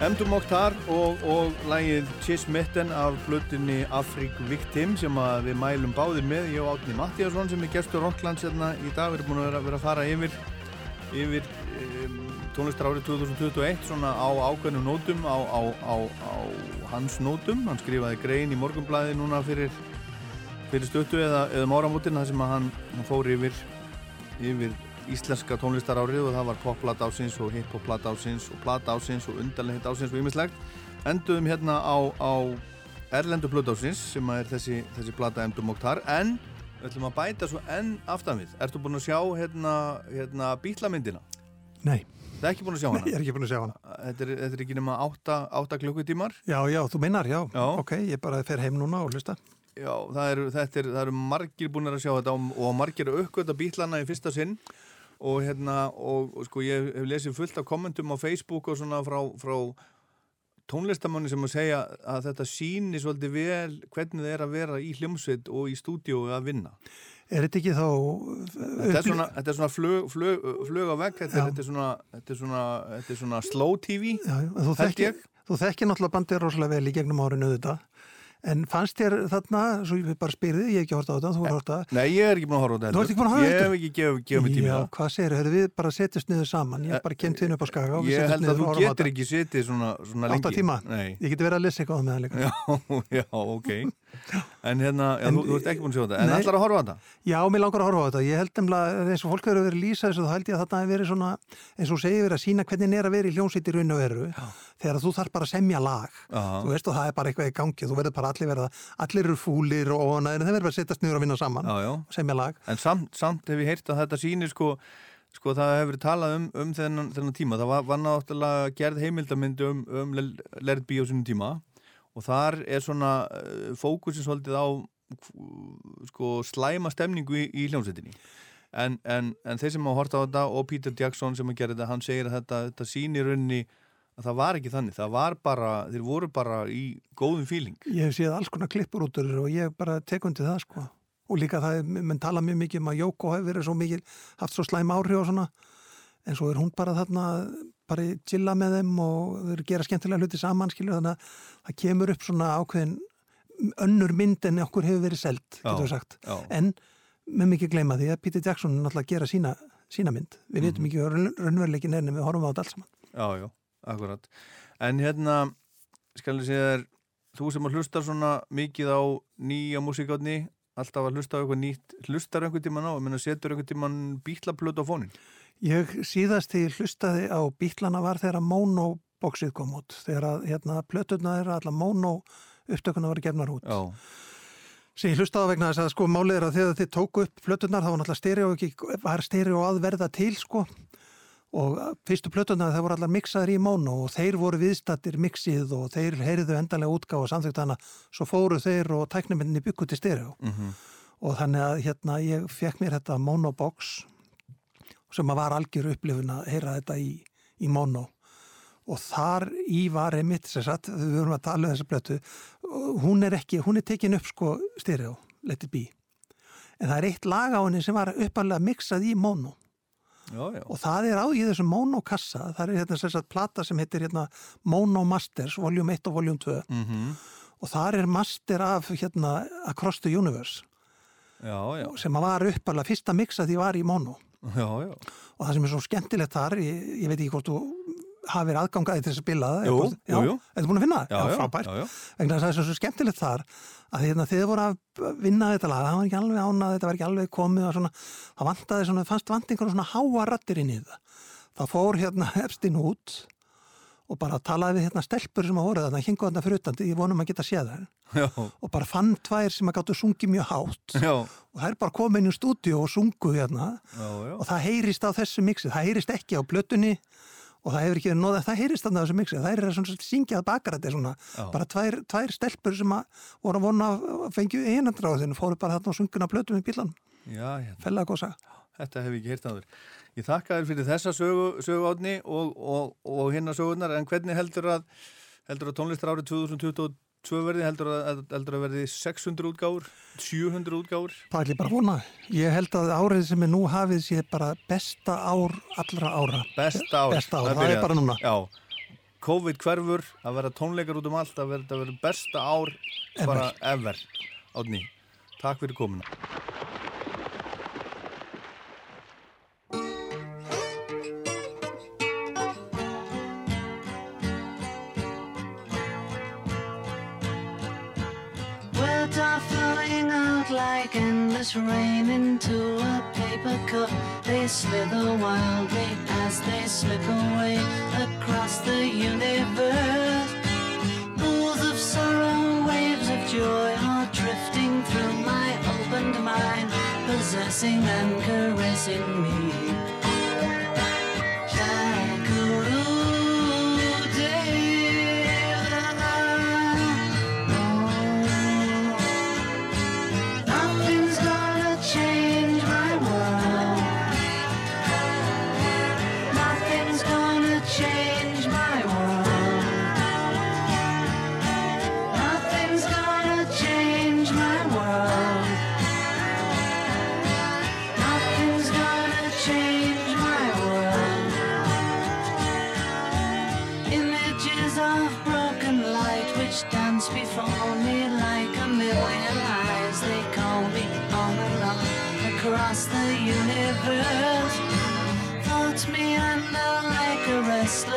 Emdur Mokhtar og, og lægið Chismitten af blutinni Afrik Victim sem við mælum báðir með. Ég og Átni Mattíasson sem er gestur Rocklands hérna í dag, við erum búin að vera, vera að fara yfir yfir um, tónlistar árið 2021 svona á ákveðnum nótum á, á, á, á hans nótum. Hann skrifaði grein í morgunblæði núna fyrir, fyrir stöttu eða, eða máramótin þar sem hann, hann fór yfir yfir íslenska tónlistar árið og það var popplat ásins og hiphoplat ásins og plat ásins og undarleitt ásins og ymmislegt enduðum hérna á, á erlendu plöt ásins sem að er þessi, þessi plata Emdur Mokhtar en við ætlum að bæta svo enn aftan við Ertu búin að sjá hérna, hérna bítlamyndina? Nei, Það er ekki búin að sjá ég hana? er ekki búin að sjá hana. Þetta er, þetta er ekki nema 8, 8 klukkutímar Já, já, þú meinar, já. Já. Ok, ég bara fer heim núna og hlusta. Já, það eru, er, eru margir búin að sjá þetta og, margir að uppgöta bítlana í fyrsta sinn og hérna, og, og sko ég hef lesið fullt af kommentum á Facebook og svona frá, frá tónlistamanni sem að segja að þetta síni svolítið vel hvernig það er að vera í hljómsveit og í stúdíu að vinna. Er þetta ekki þá... Þetta er svona, þetta er svona flög, flög, flög á vegg, þetta, þetta, er svona, þetta, er svona, þetta er svona slow TV, Já, þú þekkir, náttúrulega bandið rosalega vel í gegnum árinu þetta. En fannst þér þarna, svo ég bara spyrði, ég hef ekki hort á þetta, þú hort á þetta. Nei, ég er ekki búin að horfa á þetta. Þú ert ekki búin að horfa á Ég þetta? hef ekki gefið gef mig tími í Já, það. hvað segir þau? Við bara setjast niður saman. Ég hef bara kent þín upp á skaga og við Ég setjast held niður að þú og horfum á getur þetta. ekki setið svona, svona lengi. Átta tíma? Nei. Ég geti verið að lesa eitthvað á meðan líka. Já, já, ok. En hérna, já, En- þú, þú ert ekki búin að sjá þetta. En Nei. ætlar að horfa á þetta? Já, mér langar að horfa á þetta. Ég held nefnilega, eins og fólk hefur verið að lýsa þessu, þá held ég að þetta hefur verið svona, eins og þú segir verið að sína hvernig er að vera í hljómsveit í raun og veru, þegar þú þarf bara að semja lag. Aha. Þú veist og það er bara eitthvað í gangi, þú verður bara allir verða, allir eru fúlir og þeir verður bara að setjast niður og vinna saman, Já, já. og semja lag. En samt, samt hef ég heyrt að þetta sýnir sko, sko það hefur verið talað um, um þennan, þennan tíma. Það var, var náttúrulega gerð heimildamindi um, um Lerð Bí á sínum tíma og þar er svona uh, fókusin svolítið á sko, slæma stemningu í, í hljómsveitinni. En, en, en þeir sem hafa hort á þetta og Peter Jackson sem að gera þetta, hann segir að þetta, þetta sýnir raunni að það var ekki þannig. Það var bara, þeir voru bara í góðum fíling. Ég hef séð alls konar klippur út úr og ég bara tekundi það sko. Og líka það, er- menn tala mjög mikið um að Jóko hefur verið svo mikið, haft svo slæm áhrif og svona, en svo er hún bara þarna, bara chilla með þeim og þau eru að gera skemmtilega hluti saman, skilju, þannig að það kemur upp svona ákveðin önnur mynd en okkur hefur verið selt, getur við sagt. Já. En með mikið gleyma því að Peter Jackson er náttúrulega að gera sína, sína mynd. Við Mhm. veitum ekki hvað raunveruleikin er en við horfum á þetta alls saman. Já, já, akkurat. En hérna, skal ég segja þér, þú sem að hlustar svona mikið á nýja músíkátni, alltaf að hlusta á eitthvað nýtt, hlustar einhvern tíman á, ég meina setur einhvern tíman bítlaplötu á fónin. Ég síðast því hlustaði á bítlana var þegar monoboxið kom út. Þegar að hérna, plöturna er allar mono upptökuna var gefnar út. Já, Sem ég hlustaði vegna þess að sko málið er að þegar þið tóku upp plöturnar þá var náttúrulega stereo ekki, var stereo að verða til sko. Og fyrstu plöturnar það voru allar mixaðir í mono og þeir voru viðstattir mixið og þeir heyrðu endanlega útgáð og samþykkt hana. Svo fóru þeir og tæknumindinni byggu til stereo. mhm, Og þannig að hérna ég fekk mér þetta monobox sem að var algjör upplifun að heyra þetta í, í mono. Og þar í var einmitt sem sagt, við vorum að tala um þessa blötu hún er ekki, hún er tekin upp sko stereo, let it be. En það er eitt lag á henni sem var uppalega mixað í mono. Já, já. og það er á í þessum monokassa það er hérna sem sagt plata sem heitir hérna Mono Masters, voljum 1 og voljum 2 Mm og þar er master af hérna Across the Universe. Já, já, sem var uppalega fyrsta mixa því var í mono já, já. og það sem er svo skemmtilegt þar ég, ég veit ekki hvort þú hafið aðgangaði til þess að spila það jú. Ertu búin að finna það? Já, frábært. Vegna það er svo skemmtilegt þar að hérna, þið voru að vinna þetta lag það var ekki alveg ánað, þetta var ekki alveg komið svona, það vantaði svona, fannst vant einhverjum svona háa rattir inn í það það fór hérna Epstein út og bara talaði við hérna stelpur sem að voru þarna, hingu þarna fyrir utan, ég vonum að geta séð Já, og bara fann tvær sem að gáttu sungið mjög hátt. Já, og þær bara komið inn í stúdíu og sungu hérna. Já, já. og það heyrist á þessu mixi, það heyrist ekki á blötunni og það hefur ekki verið nóða, það heyrist á þessu mixi, það er svona svolítið syngjað bakrætti svona, bara tvær, tvær stelpur sem að voru að vona að fengju einandráðinu, fóru bara þarna og sunguna blötu með bílan, Já, já, saga. Þetta hef ég ekki heyrt áður. Ég þakka þér fyrir þessa sögu, sögu átni og, og, og hinna sögunar, en hvernig heldur að, heldur að tónlistar árið 2022 verði, heldur að, heldur að verði 600 útgáfur, 700 útgáfur? Það er bara að vona. Ég held að árið sem er nú hafið sé bara besta ár allra ára. Besta ár. Besta ár, það er byrjað. bara núna. Já, COVID hverfur, að vera tónleikar út um allt, að vera, að vera besta ár bara ever. Átni, takk fyrir komuna. Like endless rain into a paper cup. They slither wildly as they slip away across the universe. Pools of sorrow, waves of joy are drifting through my opened mind, possessing and caressing me.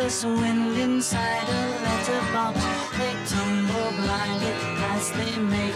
Restless wind inside a letterbox. They tumble blindly as they make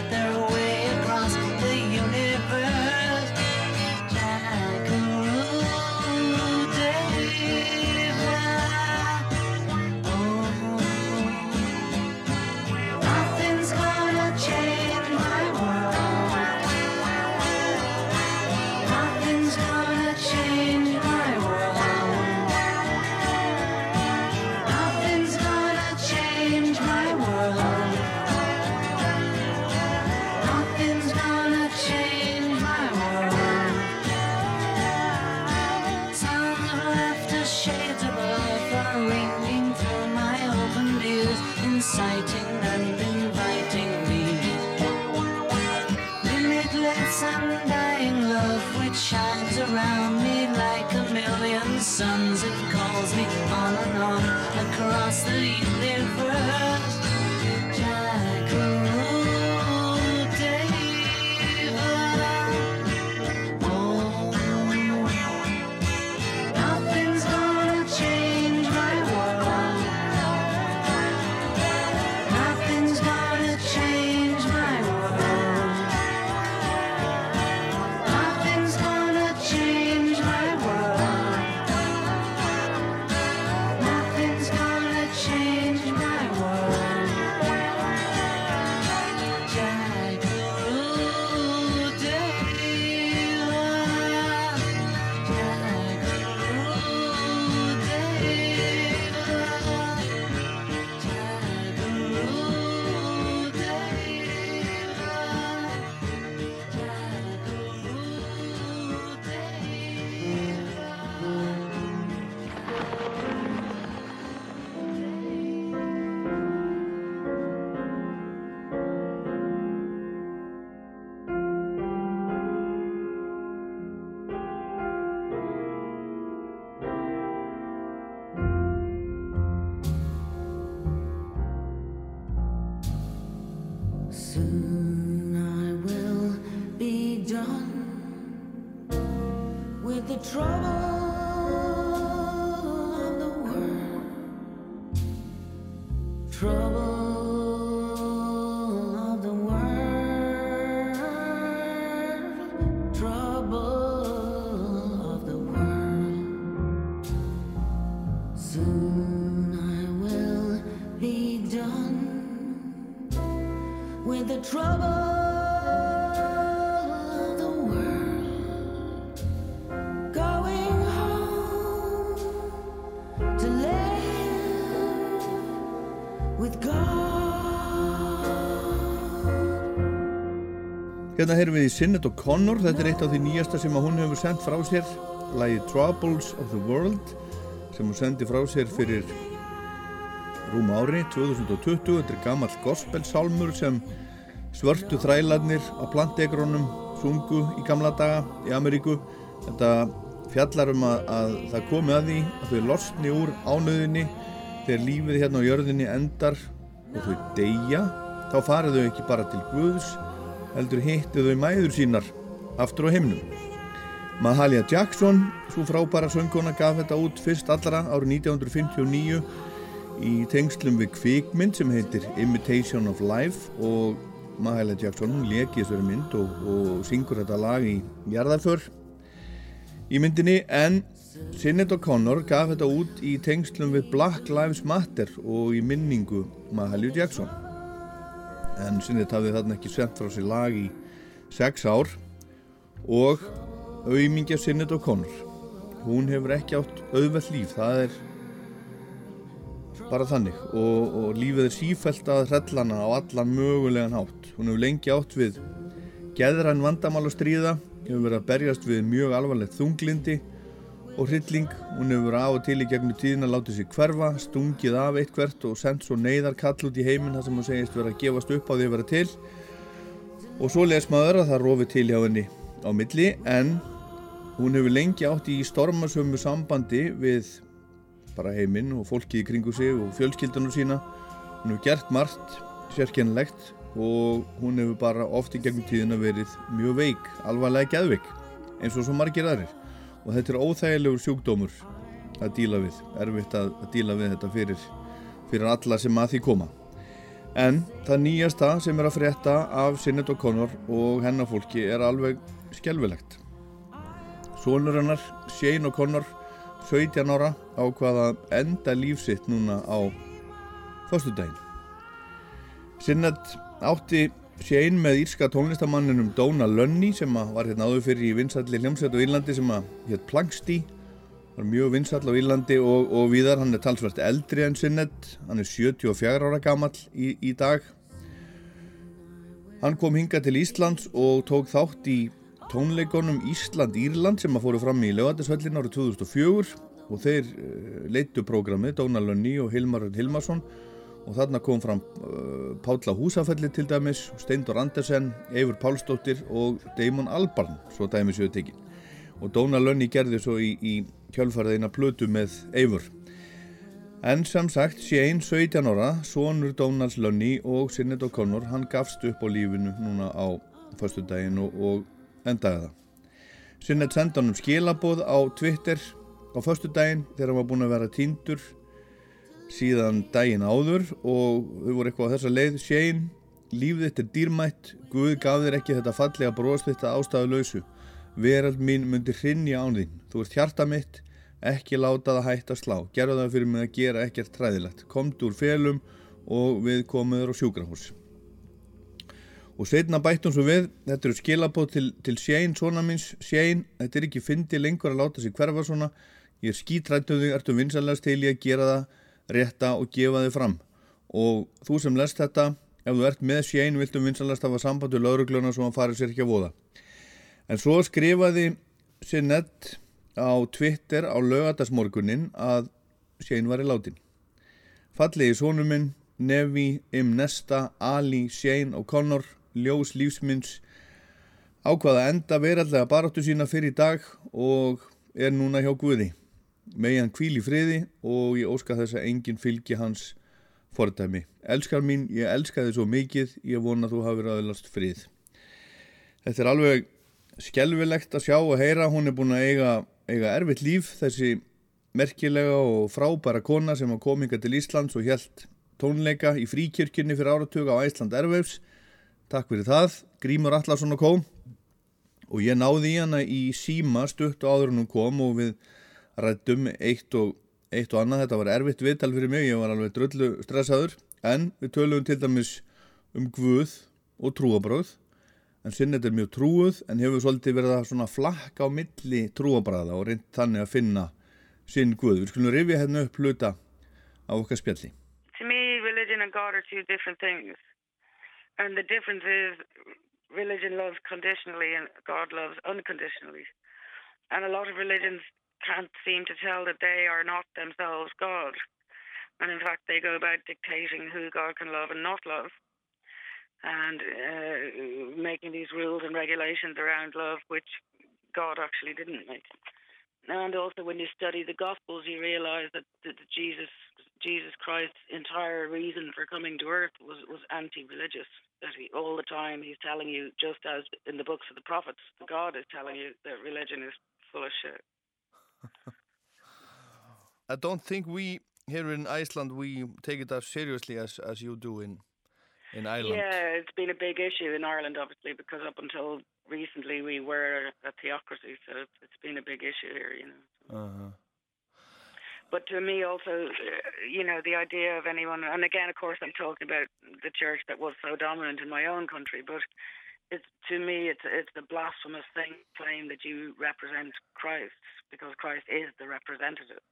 Hérna heyrum við í Sinnet og Connor, þetta er eitt af því nýjasta sem hún hefur sendt frá sér, lagi Troubles of the World, sem hún sendi frá sér fyrir rúm ári, 2020, þetta er gamall gospelsálmur sem svörtu þrælarnir á plantegrónum sungu í gamla daga í Ameríku. Þetta fjallar um að, að það komi að því að þau losni úr ánöðinni þegar lífið hérna á jörðinni endar og þau deyja þá farið þau ekki bara til Guðs heldur hittu þau mæður sínar aftur á himnum. Mahalia Jackson, svo frábæra sönguna gaf þetta út fyrst allra árið 1959 í tengslum við kvikmynd sem heitir Imitation of Life og Mahalia Jackson hún leki þessari mynd og, og syngur þetta lag í jarðarför í myndinni en Sinead O'Connor gaf þetta út í tengslum við Black Lives Matter og í minningu Mahalia Jackson en Sinead hafði þarna ekki sent frá sér lag í sex ár. Og auðmingja Sinead O'Connor hún hefur ekki átt auðveld líf það er bara þannig. Og, og lífið er sífælt að hrellana á allan mögulegan hátt. Hún hefur lengi átt við geðræn vandamál að stríða hefur verið að berjast við mjög alvarlegt þunglindi og hrylling hún hefur af og til í gegnum tíðin að láta sér hverfa stungið af eitt hvert og sendt svo neyðarkall út í heiminn þar sem hún segist verið að gefast upp á því að vera til. Og svo les maður að það rofi til hjá henni á milli en hún hefur lengi átt í stormasömmu sambandi við bara heiminn og fólkið í kringu sig og fjölskyldunum sína. Hún hefur gert margt sérkennlegt og hún hefur bara oft í gegnum tíðina verið mjög veik alvarlega geðveik eins og svo margir aðrir og þetta er óþægilegur sjúkdómur að díla við. Erfitt að, að díla við þetta fyrir fyrir alla sem að því koma. En það nýjasta sem er að frétta af O'Connor og hennar fólki er alveg skelvilegt Sónur hennar, Shane O'Connor 17 ára ákvaða enda lífsitt núna á fyrstudaginn Sinead átti Shane með írska tónlistamanninum Dóna Lönni sem var hérna áður fyrir í vinsalli hljómsveit á Írlandi sem að hétt Plankstí. Var mjög vinsall á Írlandi og, og viðar hann er talsvært eldri en Sinead hann er 74 ára gamall í, í dag. Hann kom hinga til Íslands og tók þátt í tónleikonum Ísland-Írland sem að fóru fram í lögatisvöllin árið 2004 og þeir uh, leittu prógramið Dóna Lönni og Hilmar Hilmarsson og þarna kom fram uh, Pálla Húsafelli til dæmis, Steindur Andersen, Eifur Pálsdóttir og Damon Albarn, svo dæmis við tekin. Og Dóna Lönni gerði svo í, í kjölfarðina plötu með Eifur. En sem sagt, Shane 17 ára, sonur Dónals Lönni og Sinead O'Connor, hann gafst upp á lífinu núna á förstu daginn og, og endaði það. Sinead sendi hann um skilabóð á Twitter á förstu daginn þegar hann var búin að vera týndur síðan daginn áður og þau voru eitthvað á þessa leið. Shane, lífið þitt er dýrmætt. Guð gaf þér ekki þetta fallega bróðst þetta ástæðu lausu verald mín myndi hrinja án þín. Þú ert hjarta mitt, ekki láta það hægt að slá. Gerðu það fyrir mig að gera ekkert træðilegt komdu úr felum og við komuður á sjúkrahús. Og setna bættum svo við. Þetta eru skilabóð til, til Shane svona minns, Shane, þetta er ekki fyndi lengur að láta sig hverfa svona. Ég er skítrættuð þig, ertu vinsanlegast til ég að gera það rétta og gefa þið fram. Og þú sem lest þetta ef þú ert með Shane viltum vinsanlegast hafa samband við laurugluna svo hann farið sér ekki að voða. En svo skrifaði Sinead á Twitter á lögadagsmorgunin að Shane var í látin fallegi sónum minn Nevi Im Nesta Ali Shane O'Connor ljós lífsmynds ákvaða enda verallega baráttu sína fyrir í dag og er núna hjá Guði megi hann kvíl í friði og ég óska þess að enginn fylgi hans fordæmi. Elskar mín, ég elska þið svo mikið, ég vona þú hafið aðlast frið. Þetta er alveg skelvilegt að sjá og heyra, hún er búin að eiga, eiga erfitt líf, þessi merkilega og frábæra kona sem kom hinga til Íslands og helt tónleika í fríkirkjunni fyrir áratuga á Æsland Erveifs. Takk fyrir það, Grímur Allarsson og kom og ég náði í hana í síma stutt áður en hún kom og við rættum eitt og, eitt og annað, þetta var erfitt viðtal fyrir mig, ég var alveg dröllu stressaður, en við töluðum til dæmis um Guð og trúabráð, en sinnet er mjög trúuð, en hefur svolítið verið að svona flakka á milli trúabráða og reynd þannig að finna sinn Guð. Við skulum rifja hérna upp hluta á okkar spjalli. To me, religion and God are two different things. And the difference is religion loves conditionally and God loves unconditionally. And a lot of religions can't seem to tell that they are not themselves God. And in fact, they go about dictating who God can love and not love. And uh, making these rules and regulations around love, which God actually didn't make. And also, when you study the Gospels, you realize that, that Jesus, Jesus Christ's entire reason for coming to earth was, was anti-religious. That he, all the time he's telling you, just as in the books of the prophets, God is telling you that religion is full of shit. I don't think we here in Iceland we take it as seriously as as you do in in Ireland. Yeah, it's been a big issue in Ireland, obviously, because up until recently we were a theocracy, so it's, it's been a big issue here, you know. Uh-huh. But to me, also, uh, you know, the idea of anyone, and again, of course, I'm talking about the church that was so dominant in my own country, but it's to me, it's it's a blasphemous thing claim that you represent Christ because Christ is the representative.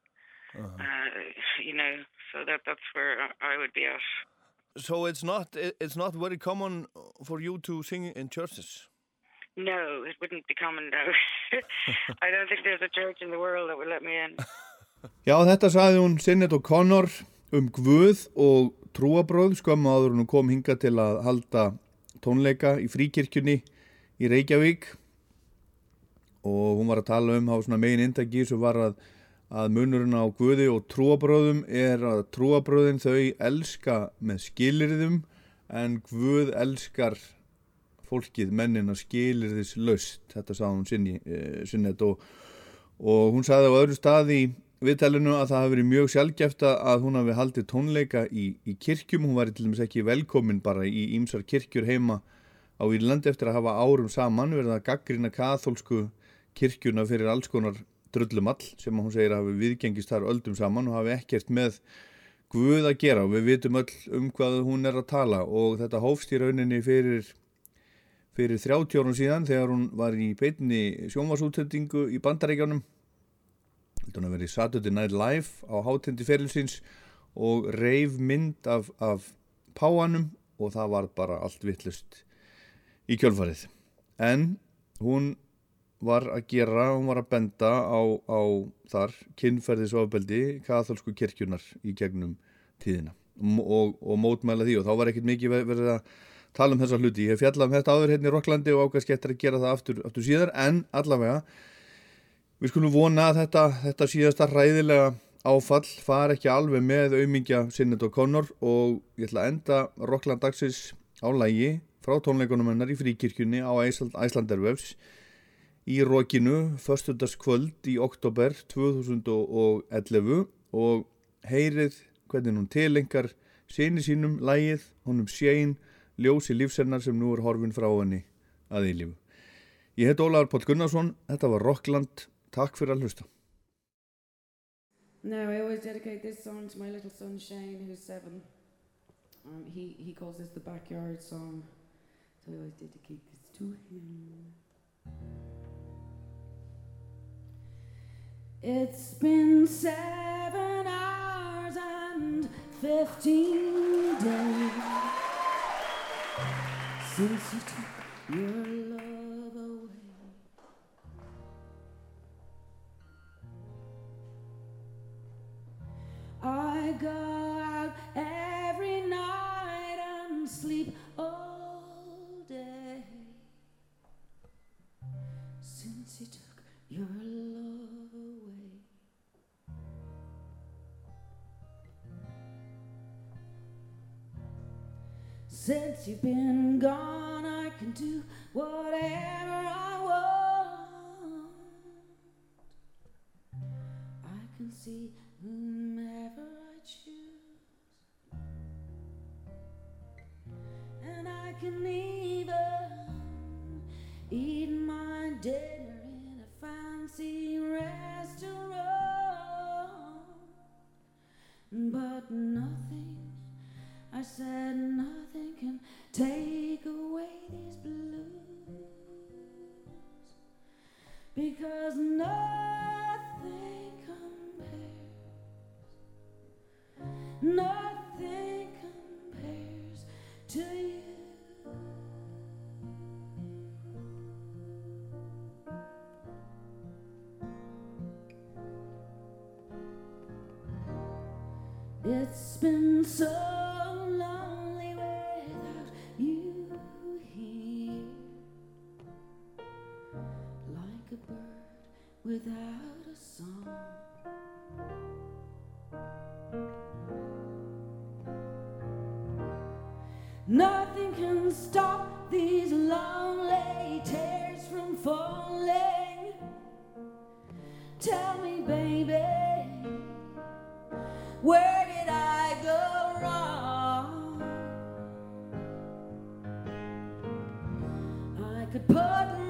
Uh-huh. Uh, you know, so that that's where I would be at. So it's not it- it's not very common for you to sing in churches. No, it wouldn't be common now. I don't think there's a church in the world that would let me in. Já, þetta sagði hún Sinnet og Connor um Guð og trúabröð skömmu áður hún kom hinga til að halda tónleika í fríkirkjunni í Reykjavík og hún var að tala um hafa svona megin indagi sem var að, að munurinn á Guði og trúabröðum er að trúabröðin þau elska með skilirðum en Guð elskar fólkið mennina skilirðis löst þetta sagði hún sinni, eh, Sinnet og, og hún sagði á öðru stað í viðtælinu að það hafi verið mjög sjálfgeft að hún hafi haldið tónleika í, í kirkjum, hún var til dæmis ekki velkomin bara í ýmsar kirkjur heima á Írlandi eftir að hafa árum saman verið að gaggrina kathólsku kirkjuna fyrir alls konar drullumall sem hún segir að hafi viðgengist þar öldum saman og hafi ekkert með Guð að gera. Og við vitum öll um hvað hún er að tala og þetta hófst í rauninni fyrir fyrir 30 árum síðan þegar hún var í beinni sjónvarsútendingu í bandaríkjánum vera í Saturday Night Live á hátindi ferilsins og reif mynd af, af páanum og það var bara allt vittlust í kjölfarið. En hún var að gera, hún var að benda á, á þar kynferðisofbeldi katholsku kirkjunar í gegnum tíðina og, og mótmæla því og þá var ekkert mikið ver- verið að tala um þessa hluti. Ég hef fjallað um þetta áður hérna í Rokklandi og ákvæðst getur að gera það aftur, aftur síðar en allavega við skulum vona að þetta, þetta síðasta ræðilega áfall far ekki alveg með aumingja Sinnet og Connor og ég ætla að enda Rokkland dagsins á lægi frá tónleikunum hennar í fríkirkjunni á Æsland, Æslandervefs í rokinu föstudagskvöld í oktober 2011 og heyrið hvernig hún tilengar sinni sínum lægið, honum Shane ljósi lífsennar sem nú er horfin frá henni að eilífu. Ég heit Ólaður Páll Gunnarsson, þetta var Rockland, takk fyrir að hlusta. Now, I always dedicate this song to my little son Shane, who's seven. Um, he, he calls this the backyard song, so I always dedicate this to him. It's been seven hours and fifteen days since you took your love away. I go out every night and sleep all day since you took your love Since you've been gone, I can do whatever I want. I can see whomever I choose, and I can even eat my dinner in a fancy restaurant. But nothing, I said, nothing can take away these blues because nothing compares. Nothing compares to you. It's been so without a song. Nothing can stop these lonely tears from falling. Tell me, baby, where did I go wrong? I could put